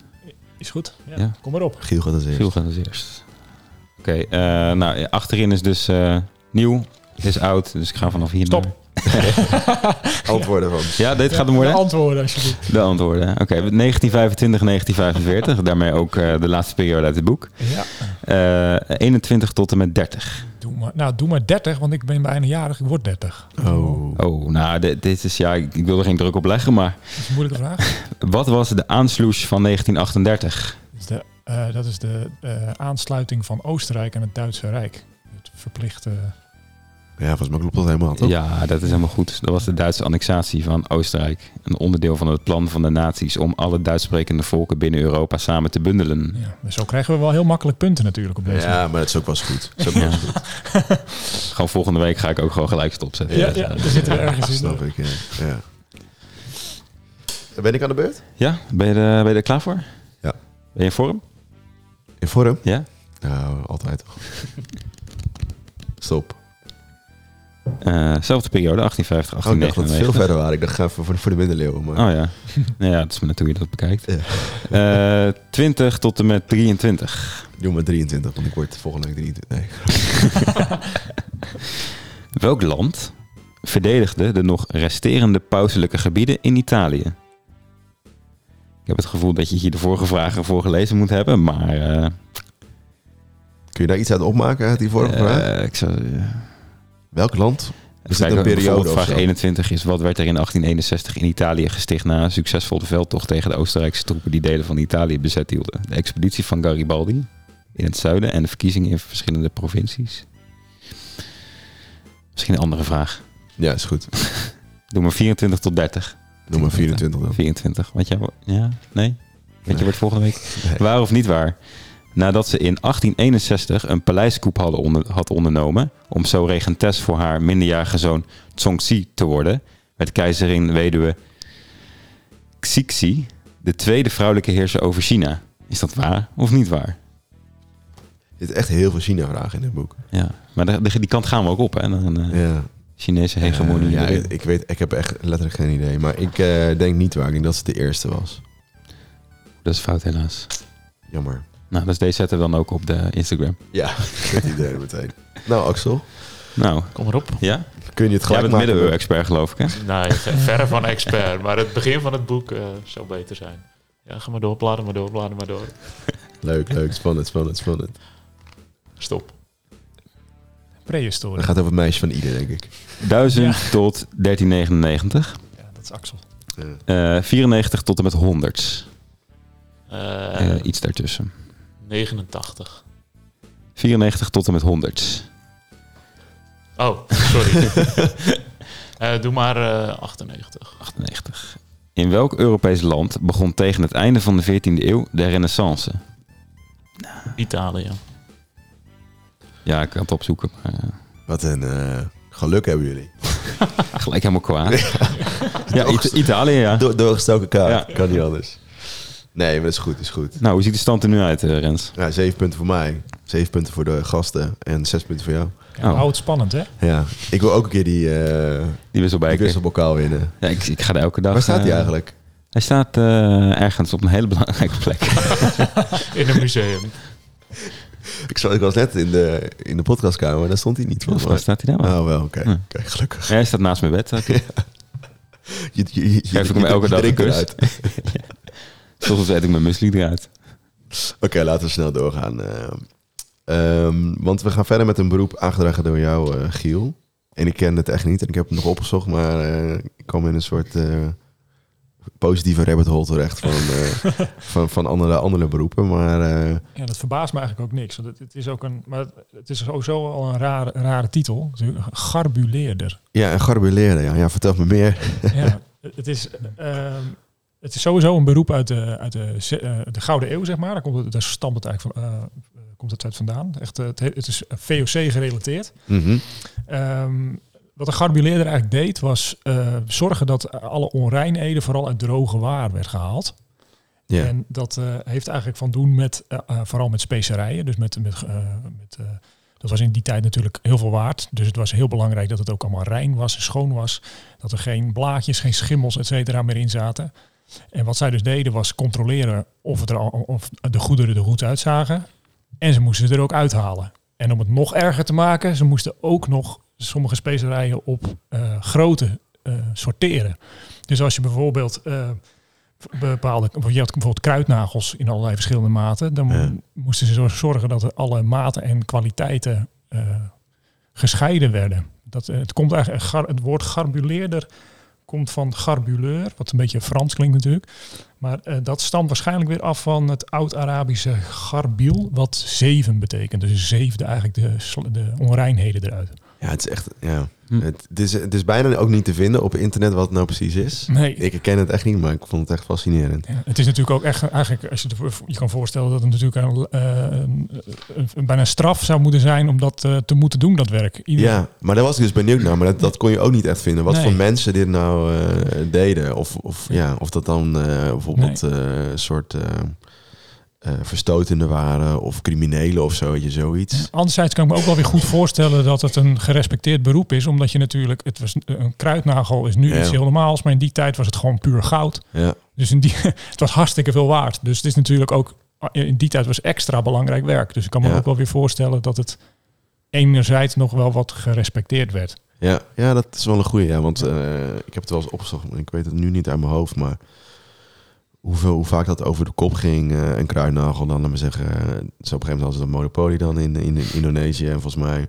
Is goed. Ja, Ja. Kom maar op. Giel gaat als eerst. Giel gaat als eerst. Oké, eh, nou, achterin is dus eh, nieuw. Het is oud, dus ik ga vanaf hier Stop. naar- Antwoorden van. Ja, dit gaat hem De worden? antwoorden, alsjeblieft. De antwoorden. Oké, 1925, 1945. Daarmee ook eh, de laatste periode uit het boek. Ja. Eh 21 tot en met 30. Doe maar, nou, doe maar 30, want ik ben bijna jarig. Ik word 30. Oh. Oh, nou, dit, dit is ja, ik, ik wil er geen druk op leggen, maar Dat is een moeilijke vraag. wat was de aansluis van 1938? Dat is de, eh, dat is de eh, aansluiting van Oostenrijk en het Duitse Rijk. Het verplichte... Ja, volgens mij klopt dat helemaal, toch? Ja, dat is helemaal goed. Dat was de Duitse annexatie van Oostenrijk. Een onderdeel van het plan van de naties om alle Duitssprekende volken binnen Europa samen te bundelen. Ja, dus zo krijgen we wel heel makkelijk punten natuurlijk op deze Ja, maar het is ook wel eens goed. Is ook wel eens goed. Gewoon volgende week ga ik ook gewoon gelijk stopzetten. Ja, ja, er zitten we ergens in. Snap ik, ja. ja. Ben ik aan de beurt? Ja, ben je, er, ben je er klaar voor? Ja. Ben je in vorm? In vorm? Ja? Nou, altijd toch. Stop. Eh, zelfde periode, 1850, Oh, ik dacht dat het veel 1899. verder waren. Ik dacht, ga voor de, voor de middeleeuwen. Maar... Oh ja. nou ja, dat is maar net hoe je dat bekijkt. Ja. Eh, 20 tot en met 23. Doe maar 23, want ik word volgende week 23. Nee. Welk land verdedigde de nog resterende pauselijke gebieden in Italië? Ik heb het gevoel dat je hier de vorige vragen voor gelezen moet hebben, maar... eh, Kun je daar iets uit opmaken uit die vorige eh, vraag? ik zou, Welk land? Is een periode vraag zo? 21 is, wat werd er in 1861 in Italië gesticht na een succesvolle veldtocht tegen de Oostenrijkse troepen die delen van Italië bezet hielden? De expeditie van Garibaldi in het zuiden en de verkiezingen in verschillende provincies. Misschien een andere vraag. Ja, is goed. Doe maar 24 tot 30. Doe maar 24 dan. 24. Weet je, ja? Nee? Weet je Nee. wordt volgende week? Nee. Waar of niet waar? Nadat ze in 1861 een paleiskoep hadden onder, had ondernomen... om zo regentes voor haar minderjarige zoon Zongzi te worden... werd keizerin weduwe Xixi de tweede vrouwelijke heerser over China. Is dat waar of niet waar? Er zitten echt heel veel China-vragen in dit boek. Ja, maar de, de- die kant gaan we ook op, hè? Een eh, Ja. Chinese hegemonie. Eh, ja, ik, ik weet, ik heb echt letterlijk geen idee. Maar ik eh, denk niet waar. Ik denk dat het de eerste was. Dat is fout helaas. Jammer. Nou, dus deze zetten we dan ook op de Instagram. Ja, goed idee meteen. Nou, Axel, Nou, Kom maar op. ja? kun je het Jij gelijk bent maken? middeleeuwen-expert, geloof ik, hè? Nee, ver- verre van expert. Maar het begin van het boek eh, zou beter zijn. Ja, ga maar door, blader maar door, blader maar door. Leuk, leuk. Spannend, spannend, spannend. Stop. Prehistorie. Dat gaat over het meisje van ieder, denk ik. 1000 tot 1399. Ja, dat is Axel. Ja. Eh 94 tot en met 100. Eh, Eh, iets daartussen. 89. 94 tot en met 100. Oh, sorry. Eh, doe maar eh 98. 98. In welk Europees land begon tegen het einde van de 14e eeuw de renaissance? Italië. Ja, ik kan het opzoeken. Maar, eh, Wat een eh, geluk hebben jullie. gelijk helemaal kwaad. ja, It- Italië, ja. Door, doorgestoken kaart. Ja. Kan niet anders. Nee, maar dat is goed, is goed. Nou, hoe ziet de stand er nu uit, eh, Rens? Ja, zeven punten voor mij. Zeven punten voor de gasten. En zes punten voor jou. Ja, Oh. Hou het spannend, hè? Ja, ik wil ook een keer die, eh Die wissel bij. die wisselbokaal winnen. Ja, ik, ik ga er elke dag... Waar staat die eh, eigenlijk? Hij staat eh, ergens op een hele belangrijke plek. In een museum. Ik, zag, ik was net in de, in de podcastkamer en daar stond hij niet. Volgens mij mij. staat hij daar wel. Oh, wel, oké. Ja. Oké, gelukkig. Ja, hij staat naast mijn bed. staat hij. Je, je, je, Geef ik hem elke dag een kus. Soms eet ik mijn muesli eruit. Oké, laten we snel doorgaan. eh. Ehm, want we gaan verder met een beroep aangedragen door jou, eh, Giel. En ik ken het echt niet en ik heb het nog opgezocht, maar eh, ik kwam in een soort eh, positieve rabbit hole terecht van, eh, van, van andere, andere beroepen. Maar eh, Ja, dat verbaast me eigenlijk ook niks. Want het, het is ook een, maar het is sowieso al een rare, rare titel. Garbuleerder. ja, en garbuleerde. Ja, ja, vertel me meer. ja, het is, ehm, het is sowieso een beroep uit de, uit de, eh, de Gouden Eeuw, zeg maar. Daar, komt het, daar stamt het eigenlijk van, eh, komt het uit vandaan. Echt, eh, het, he- het is VOC gerelateerd. Mhm. Ehm, wat de garbuleerder eigenlijk deed, was eh, zorgen dat alle onreinheden vooral uit droge waar werd gehaald. Ja. En dat eh, heeft eigenlijk van doen met, eh, eh, vooral met specerijen. Dus met, met, eh, met eh, dat was in die tijd natuurlijk heel veel waard. Dus het was heel belangrijk dat het ook allemaal rein was schoon was. Dat er geen blaadjes, geen schimmels, et cetera meer in zaten. En wat zij dus deden was controleren of, het er al, of de goederen er goed uitzagen. En ze moesten ze er ook uithalen. En om het nog erger te maken, ze moesten ook nog sommige specerijen op eh, grootte eh, sorteren. Dus als je bijvoorbeeld eh, bepaalde, je had bijvoorbeeld kruidnagels in allerlei verschillende maten, dan Ja. moesten ze zo zorgen dat er alle maten en kwaliteiten gescheiden werden. Dat, het, komt eigenlijk, het woord garbuleerder komt van garbuleur, wat een beetje Frans klinkt natuurlijk. Maar eh, dat stamt waarschijnlijk weer af van het Oud-Arabische garbiel, wat zeven betekent. Dus zeefde eigenlijk de, de onreinheden eruit. Ja, het is echt. Ja. Hm. Het, het is, het is bijna ook niet te vinden op internet wat het nou precies is. Nee. Ik ken het echt niet, maar ik vond het echt fascinerend. Ja, het is natuurlijk ook echt, eigenlijk, als je je kan voorstellen dat het natuurlijk een, eh, een, een- een- bijna straf zou moeten zijn om dat eh, te moeten doen, dat werk. Ja, maar daar was ik dus benieuwd naar. Maar dat, dat kon je ook niet echt vinden. Wat Nee. voor mensen dit nou eh, deden. Of, of, ja, of dat dan eh, bijvoorbeeld een soort eh eh, verstotenden waren. Of criminelen of zo, weet je, zoiets. Anderzijds kan ik me ook wel weer goed voorstellen dat het een gerespecteerd beroep is, omdat je natuurlijk, het was een kruidnagel is nu Ja. iets heel normaals, maar in die tijd was het gewoon puur goud. Ja, Dus in die, het was hartstikke veel waard. Dus het is natuurlijk ook, in die tijd was extra belangrijk werk. Dus ik kan me Ja. ook wel weer voorstellen dat het enerzijds nog wel wat gerespecteerd werd. ja, ja, dat is wel een goeie. Ja, want eh, ik heb het wel eens opgezocht. Ik weet het nu niet uit mijn hoofd, maar... Hoeveel, hoe vaak dat over de kop ging, eh, een kruidnagel dan, laat maar zeggen. eh, zo op een gegeven moment hadden ze een monopolie dan in, in, Indonesië. En volgens mij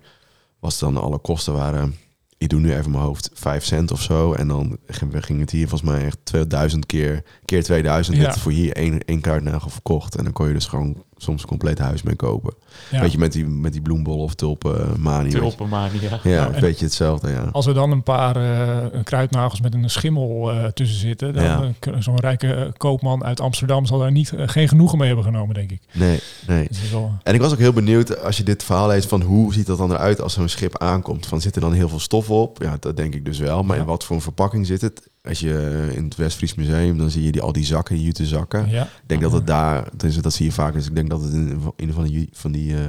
was het dan alle kosten waren, ik doe nu even mijn hoofd, 5 cent of zo. En dan ging, het hier volgens mij echt 2000 keer, keer 2000 Ja. werd voor hier één, één kruidnagel verkocht. En dan kon je dus gewoon soms een compleet huis mee kopen. Ja. Weet je, met die, met die bloembollen of tulpen manie. weet je. Tulpenmania. Ja, Nou, een en- beetje hetzelfde, ja. Als er dan een paar eh, kruidnagels met een schimmel eh, tussen zitten, dan Ja. eh, zo'n rijke koopman uit Amsterdam zal daar niet, geen genoegen mee hebben genomen, denk ik. Nee, nee. Dus wel, En ik was ook heel benieuwd als je dit verhaal leest van hoe ziet dat dan eruit als zo'n schip aankomt. Van zit er dan heel veel stof op? Ja, dat denk ik dus wel. Maar Ja. in wat voor een verpakking zit het? Als je in het Westfries Museum, dan zie je die, al die zakken, jute zakken. ja. Ik denk dat het daar, dus dat zie je vaak. Dus ik denk dat het in een van die, van die eh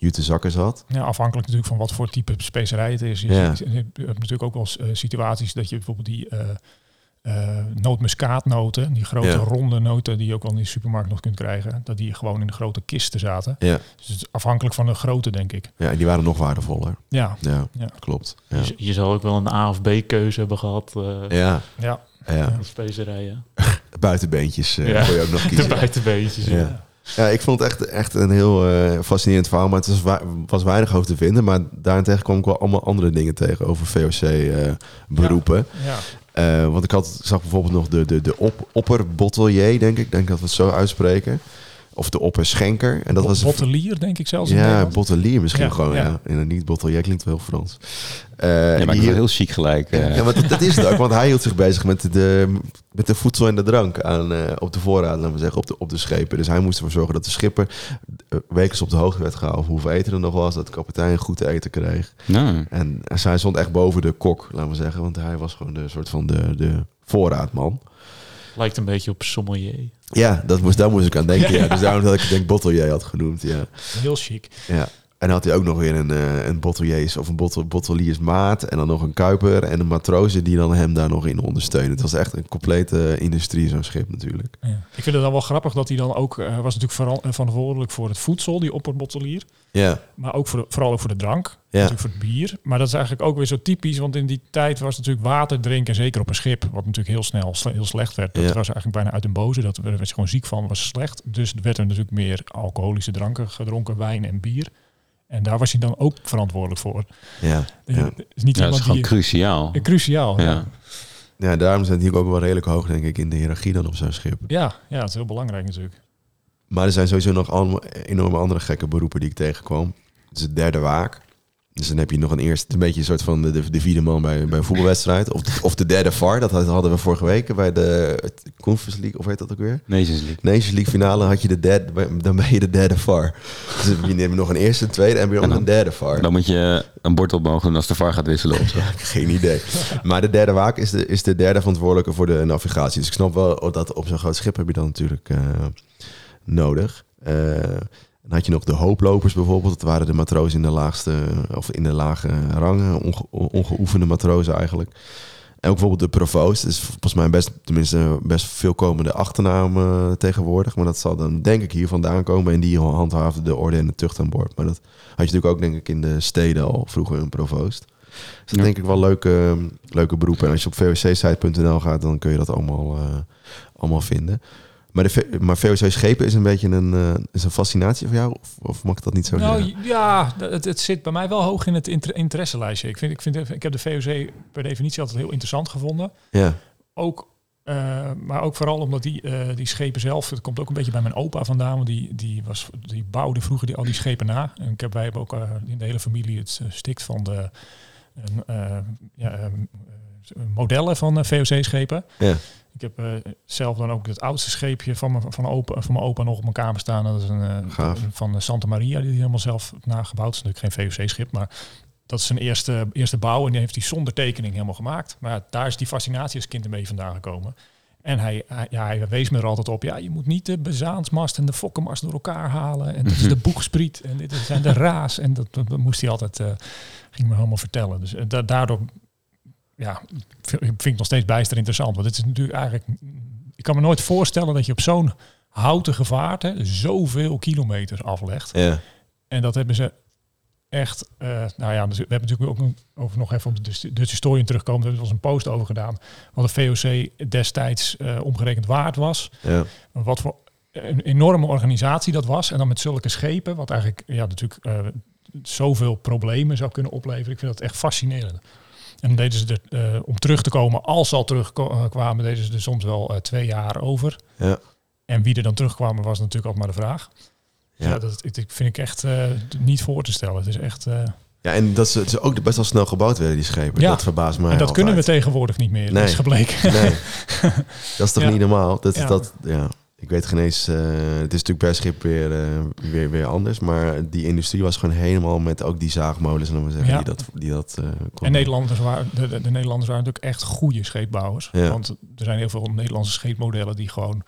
jute zakken zat. Ja, afhankelijk natuurlijk van wat voor type specerij het is. Je, Ja. hebt natuurlijk ook wel eh, situaties dat je bijvoorbeeld die eh eh, nootmuskaatnoten, die grote Ja. ronde noten die je ook wel in de supermarkt nog kunt krijgen, dat die gewoon in de grote kisten zaten. Ja, Dus het is afhankelijk van de grootte, denk ik. ja die waren nog waardevoller. Ja, Ja, Ja. klopt. Ja. Je, je zou ook wel een A of B keuze hebben gehad. eh Ja, ja. Specerijen. buitenbeentjes eh Ja. kon je ook nog De kiezen. buitenbeentjes. Ja. Ja. Ja, ik vond het echt, echt een heel eh, fascinerend verhaal. Maar het was, wa- was weinig over te vinden. Maar daarentegen kwam ik wel allemaal andere dingen tegen over VOC-beroepen. ja. Eh, want ik had, zag bijvoorbeeld nog de, de, de op, opperbottelier, denk. Ik denk dat we het zo uitspreken. Of de opperschenker. En dat was Bottelier, denk ik zelfs. in Ja, bottelier misschien Ja, gewoon. Ja. ja. En niet bottelier klinkt wel heel Frans. Eh, Ja, maar heel chic gelijk. eh. ja, maar dat, dat is het ook. Want hij hield zich bezig met de, met de voedsel en de drank aan, eh, op de voorraad, laten we zeggen, op de, op de schepen. Dus hij moest ervoor zorgen dat de schipper eh, wekelijks op de hoogte werd gehouden hoeveel eten er nog was. Dat de kapitein goed te eten kreeg. Nou, En hij stond echt boven de kok, laten we zeggen. Want hij was gewoon de soort van de, de voorraadman. Lijkt een beetje op sommelier. Ja, dat moest, daar moest ik aan denken. Ja. Dus daarom dat ik denk bottelier had genoemd. Ja. Heel chic. Ja. En dan had hij ook nog weer een, eh, een botteliers of een bottel, botteliersmaat. En dan nog een kuiper en een matrozen die dan hem daar nog in ondersteunen. Het was echt een complete industrie, zo'n schip natuurlijk. Ja. Ik vind het dan wel grappig dat hij dan ook, eh, was natuurlijk vooral eh, verantwoordelijk voor het voedsel, die opperbottelier. Ja, Maar ook voor de, vooral ook voor de drank. Ja. Natuurlijk voor het bier. Maar dat is eigenlijk ook weer zo typisch. Want in die tijd was natuurlijk water drinken, zeker op een schip, wat natuurlijk heel snel sle- heel slecht werd. Dat Ja. was eigenlijk bijna uit een boze. Dat werd je gewoon ziek van, was slecht. Dus er werd er natuurlijk meer alcoholische dranken gedronken, wijn en bier. En daar was hij dan ook verantwoordelijk voor. ja, ja. Het is niet ja, dat is iemand gewoon die... cruciaal. eh, cruciaal, ja. Ja. ja. ja, daarom zijn die ook wel redelijk hoog, denk ik, in de hiërarchie dan op zo'n schip. Ja, dat is heel belangrijk natuurlijk. Maar er zijn sowieso nog allemaal enorme andere gekke beroepen die ik tegenkwam. Dus het derde waak. Dus dan heb je nog een eerste, een beetje een soort van de, de, de vierde man bij, bij een voetbalwedstrijd. Of, de- of de derde VAR, dat hadden we vorige week bij de Conference League, of heet dat ook weer? Nations League. Nations League finale had je de derde, dan ben je de derde VAR. Dus je neemt nog een eerste, een tweede en weer nog een derde VAR. Dan moet je een bord op mogen doen als de VAR gaat wisselen of zo. Geen idee. Maar de derde waak is de, is de derde verantwoordelijke voor de navigatie. Dus ik snap wel dat op zo'n groot schip heb je dan natuurlijk eh, nodig. Eh, dan had je nog de hooplopers bijvoorbeeld. Dat waren de matrozen in de laagste of in de lage rangen, onge, ongeoefende matrozen eigenlijk. En ook bijvoorbeeld de provoost is volgens mij best, tenminste best veelkomende achternaam eh, tegenwoordig. Maar dat zal dan denk ik hier vandaan komen. En die handhaafde de orde en de tucht aan boord. Maar dat had je natuurlijk ook denk ik in de steden al vroeger een provoost. Dus dat Ja. denk ik wel leuke, leuke beroepen. En als je op vocsite.nl gaat, dan kun je dat allemaal, eh, allemaal vinden. Maar, de, V- maar VOC schepen is een beetje een, eh, is een fascinatie voor jou? Of, of mag ik dat niet zo Nou zeggen? ja, het, het zit bij mij wel hoog in het inter interesselijstje. Ik, vind, ik, vind, ik heb de VOC per definitie altijd heel interessant gevonden. Ja, Ook, eh, maar ook vooral omdat die, eh, die schepen zelf, het komt ook een beetje bij mijn opa vandaan, want die, die, was, die bouwde vroeger die, al die schepen na. En ik heb, wij hebben ook in de hele familie het stikt van de ja, modellen van VOC-schepen. ja. Ik heb eh, zelf dan ook het oudste scheepje van mijn, van, opa, van mijn opa nog op mijn kamer staan. Dat is een Gaaf. van de Santa Maria, die hij helemaal zelf nagebouwd. Is natuurlijk geen VOC-schip, maar dat is zijn eerste, eerste bouw. En die heeft hij zonder tekening helemaal gemaakt. Maar daar is die fascinatie als kind beetje vandaan gekomen. En hij, hij, ja, hij wees me er altijd op. Ja, je moet niet de bezaansmast en de fokkenmast door elkaar halen. En dit is de boegspriet en dit zijn de raas. En dat, dat moest hij altijd, eh, ging me helemaal vertellen. Dus da- daardoor ja, vind vind ik nog steeds bijster interessant. Want het is natuurlijk eigenlijk... Ik kan me nooit voorstellen dat je op zo'n houten gevaarte zoveel kilometers aflegt. ja. En dat hebben ze echt... eh, nou ja, dus we hebben natuurlijk ook nog- over nog even op de Dutch- Historian terugkomen. Er was een post over gedaan. Wat de VOC destijds eh, omgerekend waard was. ja. Wat voor een enorme organisatie dat was. En dan met zulke schepen, wat eigenlijk ja, natuurlijk eh, zoveel problemen zou kunnen opleveren. Ik vind dat echt fascinerend. En dan deden ze er, eh, om terug te komen, als ze al terugkwamen, deden ze er soms wel eh, twee jaar over. Ja. En wie er dan terugkwamen, was natuurlijk altijd maar de vraag. Ja, Ja. dat, dat vind ik echt eh, niet voor te stellen. Het is echt. eh, ja, en dat ze, ze ook best wel snel gebouwd werden, die schepen. Ja. Dat verbaast mij en dat kunnen we tegenwoordig niet meer. Nee. Dat is gebleken. Nee, dat is toch Ja. niet normaal? Dat, Ja. dat, ja. Ik weet geen eens, eh, het is natuurlijk per schip weer, eh, weer, weer anders. Maar die industrie was gewoon helemaal met ook die zaagmolens, we zeggen, Ja. die dat, die dat eh, konden. En Nederlanders waren, de, de, de Nederlanders waren natuurlijk echt goede scheepbouwers. Ja. Want er zijn heel veel Nederlandse scheepmodellen die gewoon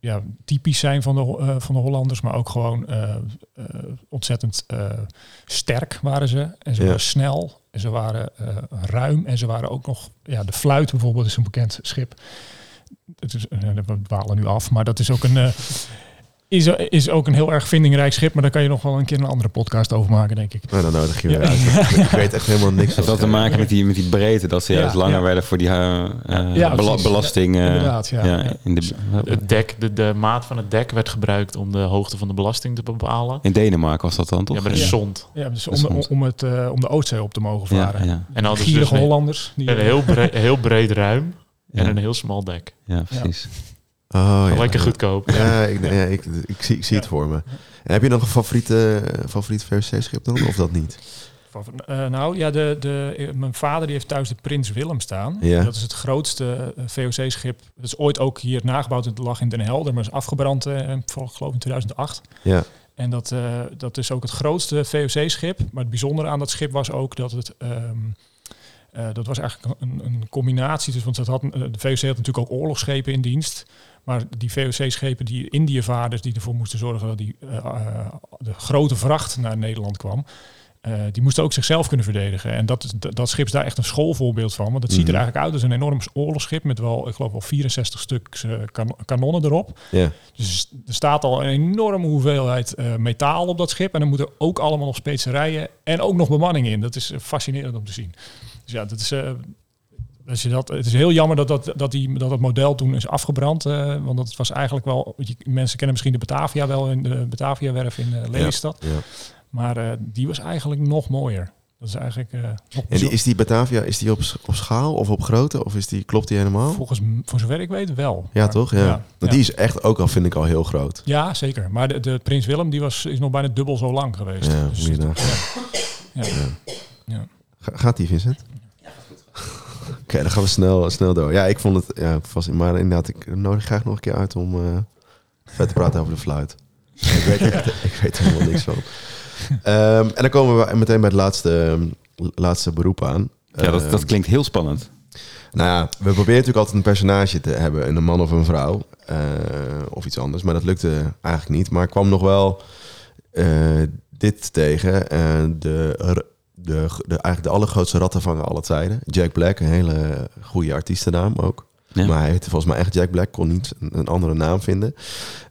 ja, typisch zijn van de, van de Hollanders, maar ook gewoon ontzettend sterk waren ze. En ze Ja. waren snel en ze waren ruim en ze waren ook nog, ja, de fluit bijvoorbeeld is een bekend schip. Het is, eh, we dwalen nu af, maar dat is ook een. eh, is, is ook een heel erg vindingrijk schip, maar daar kan je nog wel een keer een andere podcast over maken, denk ik. Nou, dan nodig je Ja. weer uit. Ik weet echt helemaal niks Het had te maken met die, met die breedte, dat ze Ja, juist langer ja. werden voor die Ja, bela- precies. belasting. eh, Inderdaad, ja. Ja. In, de, Het dek, de, de maat van het dek werd gebruikt om de hoogte van de belasting te bepalen. in Denemarken was dat dan toch? Ja, een Ja. zond. Ja, dus om, om, het, eh, om de Oostzee op te mogen varen. ja, En hadden ze dus Hollanders. Die, een heel, breed, heel breed ruim en een heel smal dek. ja, precies. Oh, ja. Lekker goedkoop. Ja, ik, ja, ik, ik, zie, ik zie het voor me. En heb je nog een favoriete, favoriet VOC-schip dan? Of dat niet? Eh, nou ja, de, de, eh, mijn vader die heeft thuis de Prins Willem staan. Ja. Dat is het grootste eh, VOC-schip. Dat is ooit ook hier nagebouwd. Het lag in Den Helder, maar is afgebrand, eh, voor, geloof ik in 2008. Ja, En dat, eh, dat is ook het grootste VOC-schip. Maar het bijzondere aan dat schip was ook dat het... ehm, eh, dat was eigenlijk een, een combinatie. Dus, want het had, eh, de VOC had natuurlijk ook oorlogsschepen in dienst. Maar die VOC-schepen die Indiëvaarders die ervoor moesten zorgen dat die, eh, de grote vracht naar Nederland kwam. die moesten ook zichzelf kunnen verdedigen. En dat, dat, dat schip is daar echt een schoolvoorbeeld van. Want het ziet er Mhm. eigenlijk uit als een enorm oorlogsschip met wel, ik geloof wel 64 stuks kan- kanonnen erop. Dus er staat al een enorme hoeveelheid metaal op dat schip. En er moeten ook allemaal nog specerijen en ook nog bemanning in. Dat is fascinerend om te zien. Dus ja, dat is, eh, als je dat, het is heel jammer dat dat, dat, die, dat dat model toen is afgebrand. eh, want dat was eigenlijk wel... je- Mensen kennen misschien de Batavia wel, in de Batavia-werf in eh, Lelystad. ja. Maar eh, die was eigenlijk nog mooier. Dat is eigenlijk En die, is die Batavia is die op, op schaal of op grootte? Of is die, klopt die helemaal? volgens voor zover ik weet wel. Ja, Maar- toch? Ja. ja, die is echt ook al, vind ik al heel groot. Ja, zeker. Maar de, de Prins Willem die was, is nog bijna dubbel zo lang geweest. Ja, Dus ja. Ja. Ja. Ga- gaat die, Vincent? Oké, dan gaan we snel, snel door. Ja, ik vond het ja, vast, maar inderdaad, ik nodig graag nog een keer uit om vet te praten over de fluit. ik, weet, echt- ik weet er helemaal niks van. Ehm, en dan komen we meteen bij het laatste, laatste beroep aan. Ja, dat, dat Ehm, klinkt heel spannend. nou ja, we proberen natuurlijk altijd een personage te hebben, een man of een vrouw. eh, of iets anders, maar dat lukte eigenlijk niet. Maar ik kwam nog wel eh, dit tegen. de, de, de, eigenlijk de allergrootste rattenvanger aller tijden. Jack Black, een hele goede artiestennaam ook. Ja. Maar hij heette volgens mij echt Jack Black, kon niet een, andere naam vinden.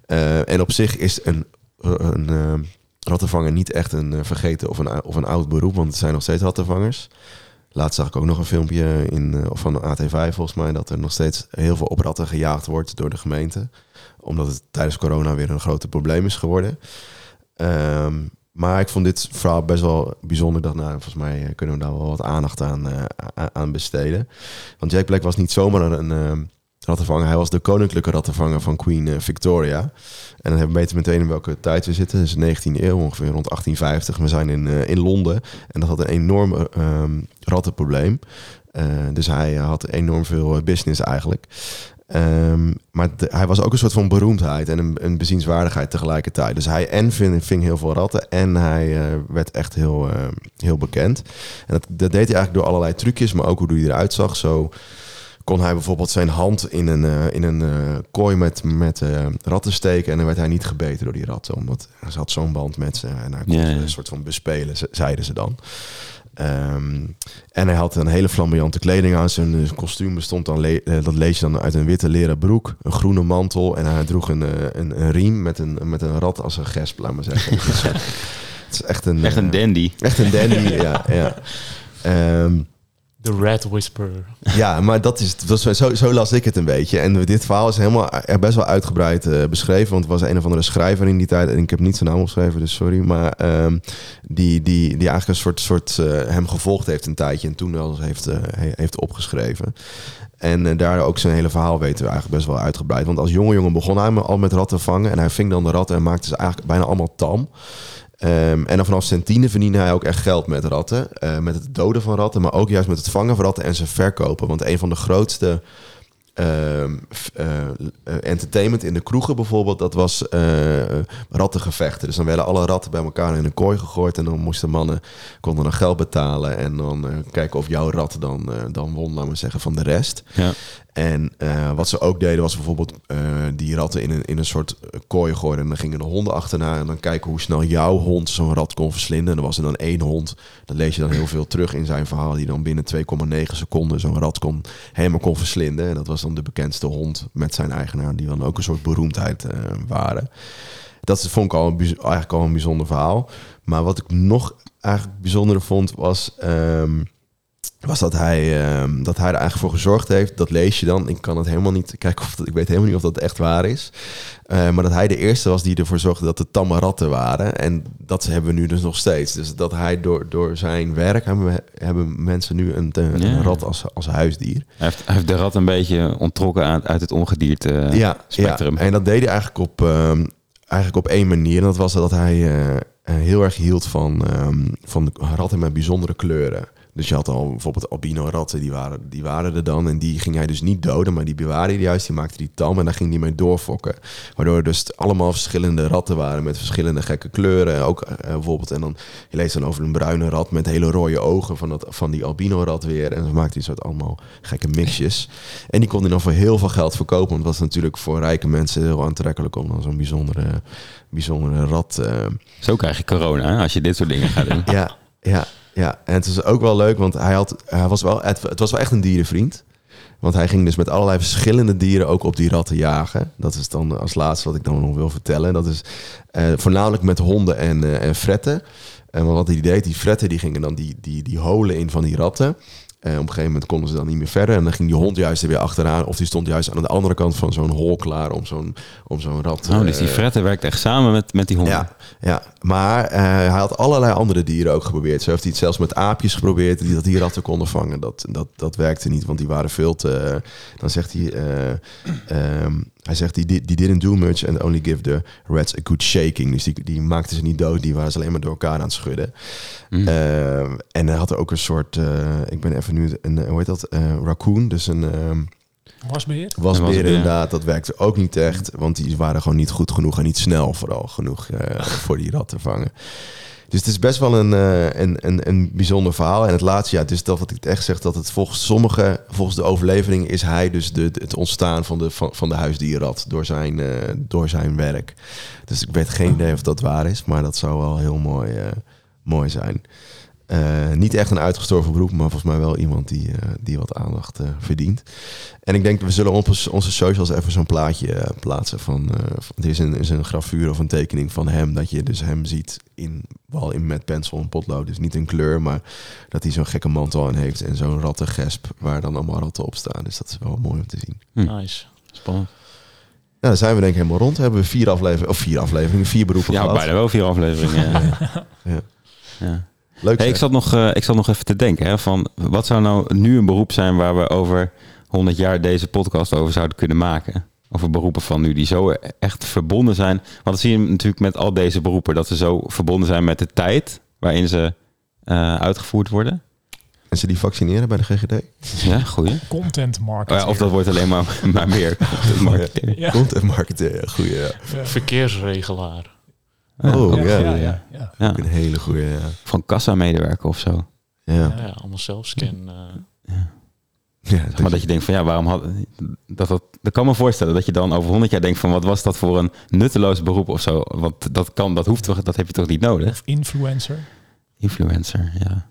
Eh, en op zich is een, een eh, rattenvanger niet echt een eh, vergeten of een, of een oud beroep, want het zijn nog steeds rattenvangers. Laatst zag ik ook nog een filmpje in, van AT5 volgens mij... dat er nog steeds heel veel op ratten gejaagd wordt door de gemeente. Omdat het tijdens corona weer een groot probleem is geworden. Ehm, maar ik vond dit verhaal best wel bijzonder. Ik dacht, nou, volgens mij eh, kunnen we daar wel wat aandacht aan, eh, aan besteden. Want Jack Black was niet zomaar een ehm, rattenvanger. Hij was de koninklijke rattenvanger van Queen Victoria. En dan hebben we meteen in welke tijd we zitten. De 19e eeuw, ongeveer rond 1850. We zijn in, in Londen. En dat had een enorm eh, ehm, rattenprobleem. Dus hij had enorm veel business eigenlijk. Ehm, maar de- hij was ook een soort van beroemdheid en een, een bezienswaardigheid tegelijkertijd. Dus hij en ving, ving heel veel ratten en hij eh, werd echt heel, eh, heel bekend. En dat, dat deed hij eigenlijk door allerlei trucjes, maar ook hoe hij eruit zag. Zo kon hij bijvoorbeeld zijn hand in een, eh, in een eh, kooi met, met ratten steken. En dan werd hij niet gebeten door die ratten. Omdat ze had zo'n band met ze. En hij kon Ja, een soort van bespelen, ze- zeiden ze dan. Ehm, en hij had een hele flamboyante kleding aan. Zijn eh, kostuum bestond dan, le- eh, dat lees je dan uit een witte leren broek, een groene mantel. En hij droeg een, eh, een, een riem met een, met een rat als een gesp, laat maar zeggen. Dus, het is echt een, Echt een dandy. Echt een dandy, ja. ja. Ehm, The Red Whisperer. ja, maar dat is, dat zo, zo las ik het een beetje. En dit verhaal is helemaal eh, best wel uitgebreid eh, beschreven. Want er was een of andere schrijver in die tijd. En ik heb niet zijn naam opgeschreven, dus sorry. Maar ehm, die, die, die eigenlijk een soort, soort eh, hem gevolgd heeft een tijdje. En toen wel heeft, he- heeft opgeschreven. En daar ook zijn hele verhaal weten we eigenlijk best wel uitgebreid. Want als jonge jongen begon hij al met ratten vangen. En hij ving dan de ratten en maakte ze eigenlijk bijna allemaal tam. Ehm, en dan vanaf zijn tiende verdiende hij ook echt geld met ratten. Eh, met het doden van ratten, maar ook juist met het vangen van ratten en ze verkopen. Want een van de grootste ehm, eh, entertainment in de kroegen bijvoorbeeld, dat was eh, rattengevechten. Dus dan werden alle ratten bij elkaar in een kooi gegooid en dan moesten mannen konden dan geld betalen en dan kijken of jouw rat dan, dan won, laten we zeggen, van de rest. Ja. En eh, wat ze ook deden was bijvoorbeeld eh, die ratten in een, in een soort eh, kooi gooien. En dan gingen de honden achterna en dan kijken hoe snel jouw hond zo'n rat kon verslinden. En dan was er dan één hond. Dat lees je dan heel veel terug in zijn verhaal. Die dan binnen 2,9 seconden zo'n rat kon, helemaal kon verslinden. En dat was dan de bekendste hond met zijn eigenaar. Die dan ook een soort beroemdheid waren. Dat vond ik al een, eigenlijk al een bijzonder verhaal. Maar wat ik nog eigenlijk bijzonder vond was... ehm, was dat hij, ehm, dat hij er eigenlijk voor gezorgd heeft. Dat lees je dan. Ik kan het helemaal niet kijken of dat, ik weet helemaal niet of dat echt waar is. Eh, maar dat hij de eerste was die ervoor zorgde dat er tamme ratten waren. En dat hebben we nu dus nog steeds. Dus dat hij door, door zijn werk hebben, hebben mensen nu een, een Ja. rat als, als huisdier. Hij heeft, hij heeft de rat een beetje onttrokken aan, uit het ongedierte ja, spectrum. ja, en dat deed hij eigenlijk op, ehm, eigenlijk op één manier. En dat was dat hij eh, eh, heel erg hield van, ehm, van de ratten met bijzondere kleuren. Dus je had al bijvoorbeeld albino ratten, die waren, die waren er dan. En die ging hij dus niet doden, maar die bewaarde hij juist. Die maakte die tam en daar ging hij mee doorfokken. Waardoor er dus allemaal verschillende ratten waren met verschillende gekke kleuren. Ook eh, bijvoorbeeld, en dan, je leest dan over een bruine rat met hele rode ogen van, dat, van die albino rat weer. En dan maakte hij soort allemaal gekke mixjes. En die kon hij dan voor heel veel geld verkopen. Want dat was natuurlijk voor rijke mensen heel aantrekkelijk om dan zo'n bijzondere, bijzondere rat... eh, Zo krijg je corona als je dit soort dingen gaat doen. ja, ja, ja. En het is ook wel leuk, want hij, had, hij was wel, het, was wel echt een dierenvriend. Want hij ging dus met allerlei verschillende dieren ook op die ratten jagen. Dat is dan als laatste wat ik dan nog wil vertellen. Dat is eh, voornamelijk met honden en, eh, en fretten. En wat hij deed, die fretten die gingen dan die, die, die holen in van die ratten. En op een gegeven moment konden ze dan niet meer verder. En dan ging die hond juist er weer achteraan. Of die stond juist aan de andere kant van zo'n hol klaar om zo'n, om zo'n rat... Oh, dus die eh, fretten werkt echt samen met, met die honden. ja, ja, maar eh, hij had allerlei andere dieren ook geprobeerd. Zo heeft hij het zelfs met aapjes geprobeerd, die dat die ratten konden vangen. Dat, dat, dat werkte niet, want die waren veel te... dan zegt hij... eh, ehm, hij zegt, die, die didn't do much and only give the rats a good shaking. Dus die, die maakten ze niet dood, die waren ze alleen maar door elkaar aan het schudden. Mm. Ehm, en hij had er ook een soort... eh, ik ben even nu... Een, eh, hoe heet dat? Eh, raccoon, dus een... ehm. Wasbeer wasbeer. inderdaad, dat werkte ook niet echt. Want die waren gewoon niet goed genoeg en niet snel vooral genoeg eh, voor die rat te vangen. Dus het is best wel een, eh, een, een, een bijzonder verhaal. En het laatste, ja, het is dat wat ik echt zeg, dat het volgens sommigen, volgens de overlevering, is hij dus de, het ontstaan van de, van, van de huisdierrat door zijn, eh, door zijn werk. Dus ik weet geen idee of dat waar is, maar dat zou wel heel mooi, eh, mooi zijn. Eh, niet echt een uitgestorven beroep, maar volgens mij wel iemand die, eh, die wat aandacht eh, verdient. En ik denk, we zullen op onze socials even zo'n plaatje plaatsen van... eh, van- er is een, is een grafuur of een tekening van hem, dat je dus hem ziet in, wel in met pencil en potlood. Dus niet een kleur, maar dat hij zo'n gekke mantel aan heeft en zo'n rattengesp waar dan allemaal ratten op staan. Dus dat is wel mooi om te zien. Hm. Nice. Spannend. Nou, dan zijn we denk ik helemaal rond. Hebben we vier afleveringen, of vier afleveringen, vier beroepen Ja, gehad. bijna wel vier afleveringen. ja. Ja. Ja. Leuk Hey, ik, zat nog, eh, ik zat nog even te denken, hè, van wat zou nou nu een beroep zijn waar we over 100 jaar deze podcast over zouden kunnen maken? Over beroepen van nu die zo echt verbonden zijn. Want dat zie je natuurlijk met al deze beroepen, dat ze zo verbonden zijn met de tijd waarin ze eh, uitgevoerd worden. Mensen die vaccineren bij de GGD. Ja, goeie. Content Oh marketing. ja, of dat wordt alleen maar, maar meer. content marketing. Ja. Content marketing, goeie. Ja. Verkeersregelaar. Oh, Ja, ja. ja, ja, ja. Ja, Ook een hele goeie, ja. van kassa-medewerker of zo. Ja. Ja, allemaal zelfscan. eh ja Maar dat je denkt van ja, waarom had dat dat? Dat kan me voorstellen dat je dan over 100 jaar denkt van wat was dat voor een nutteloos beroep of zo? Want dat kan, dat hoeft toch, dat heb je toch niet nodig? Of influencer. Influencer, ja.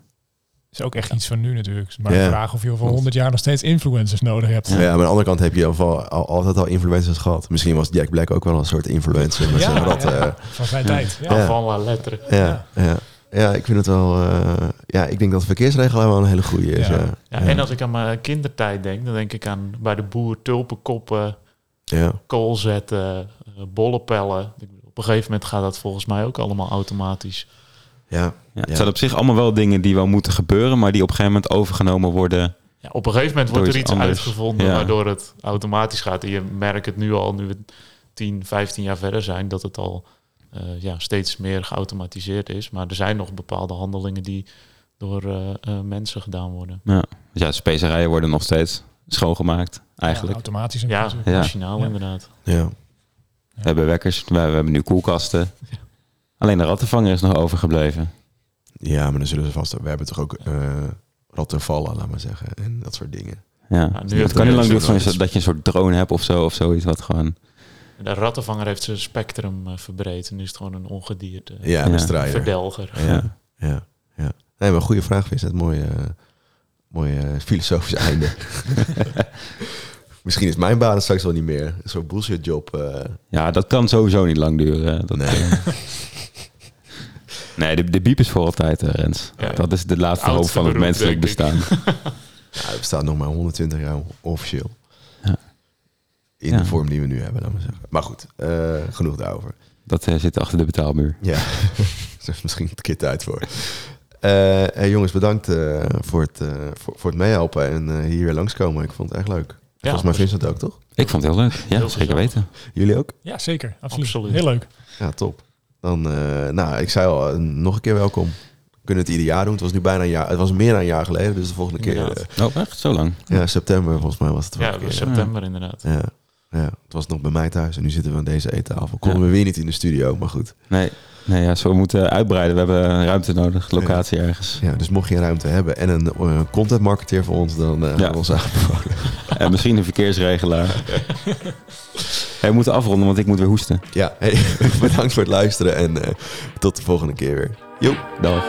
Is ook echt iets van nu natuurlijk. Maar Ja. de vraag of je over 100 jaar nog steeds influencers nodig hebt. Ja. maar aan de andere kant heb je al, al, altijd al influencers gehad. Misschien was Jack Black ook wel een soort influencer. Rat, ja, eh, van zijn tijd. Ja. Ja. Van la lettre. ja, ja. ja, ik vind het wel... eh, ja, ik denk dat verkeersregelaar wel een hele goede is. Ja. Ja. Ja, En als ik aan mijn kindertijd denk, dan denk ik aan bij de boer tulpenkoppen, Ja. kool zetten, eh, bollenpellen. Op een gegeven moment gaat dat volgens mij ook allemaal automatisch. Ja. ja. Het zijn op zich allemaal wel dingen die wel moeten gebeuren, maar die op een gegeven moment overgenomen worden. Ja, op een gegeven moment wordt er iets anders. uitgevonden Ja. waardoor het automatisch gaat. En je merkt het nu al, nu we 10, 15 jaar verder zijn, dat het al eh, ja, steeds meer geautomatiseerd is. Maar er zijn nog bepaalde handelingen die door eh, eh, mensen gedaan worden. Ja, dus ja specerijen worden nog steeds schoongemaakt, eigenlijk. automatisch. Ja, natuurlijk. Ja. machinaal Ja. inderdaad. Ja. We hebben wekkers, we, we hebben nu koelkasten. Alleen de rattenvanger is nog overgebleven. ja, maar dan zullen ze vast... We hebben toch ook eh ratten vallen, laat maar zeggen. En dat soort dingen. Ja. nu het kan niet lang duren dat je een soort drone hebt of zo, of zoiets wat gewoon... De rattenvanger heeft zijn spectrum eh, verbreed. En nu is het gewoon een ongedierte Ja, Ja. de strijder. verdelger. Ja, ja, ja. Nee, maar goede vraag is het mooie, eh, mooie eh, filosofische einde. Misschien is mijn baan straks wel niet meer. Zo'n bullshit job. eh, Ja, dat kan sowieso niet lang duren. Dat, nee. Nee, de, de biep is voor altijd, eh, Rens. Ja. Dat is de laatste hoop van het beroep, menselijk bestaan. Ja, het bestaat nog maar 120 jaar officieel. Ja. In Ja. de vorm die we nu hebben, laten we zeggen. Maar goed, eh, genoeg daarover. Dat eh, zit achter de betaalmuur. Ja, er is misschien een keer tijd voor. Eh, hey, jongens, bedankt eh, voor, het, eh, voor, voor het meehelpen en eh, hier weer langskomen. Ik vond het echt leuk. Volgens mij Vincent het ook, toch? Ik vond het heel leuk. Ja, Heel zeker gezellig. weten. Jullie ook? Ja, zeker. Absoluut. Absoluut. Heel leuk. Ja, top. Dan, eh, nou, ik zei al, eh, nog een keer welkom. We kunnen het ieder jaar doen. Het was nu bijna een jaar. Het was meer dan een jaar geleden. Dus de volgende keer, eh, Oh, echt? Zo lang? ja, september volgens mij was het. de Ja, was keer. september inderdaad. Ja, ja, het was nog bij mij thuis. En nu zitten we aan deze eettafel. Konden Ja. we weer niet in de studio, maar goed. Nee. Nee, ja, zo we moeten uitbreiden. We hebben ruimte nodig. Locatie ergens. Ja, dus mocht je een ruimte hebben en een eh, content marketeer voor ons, dan Ja. gaan we ons aanbevolen. En misschien een verkeersregelaar. Hey, we moeten afronden, want ik moet weer hoesten. Ja, hey, bedankt voor het luisteren en eh, tot de volgende keer weer. Joep. Dag.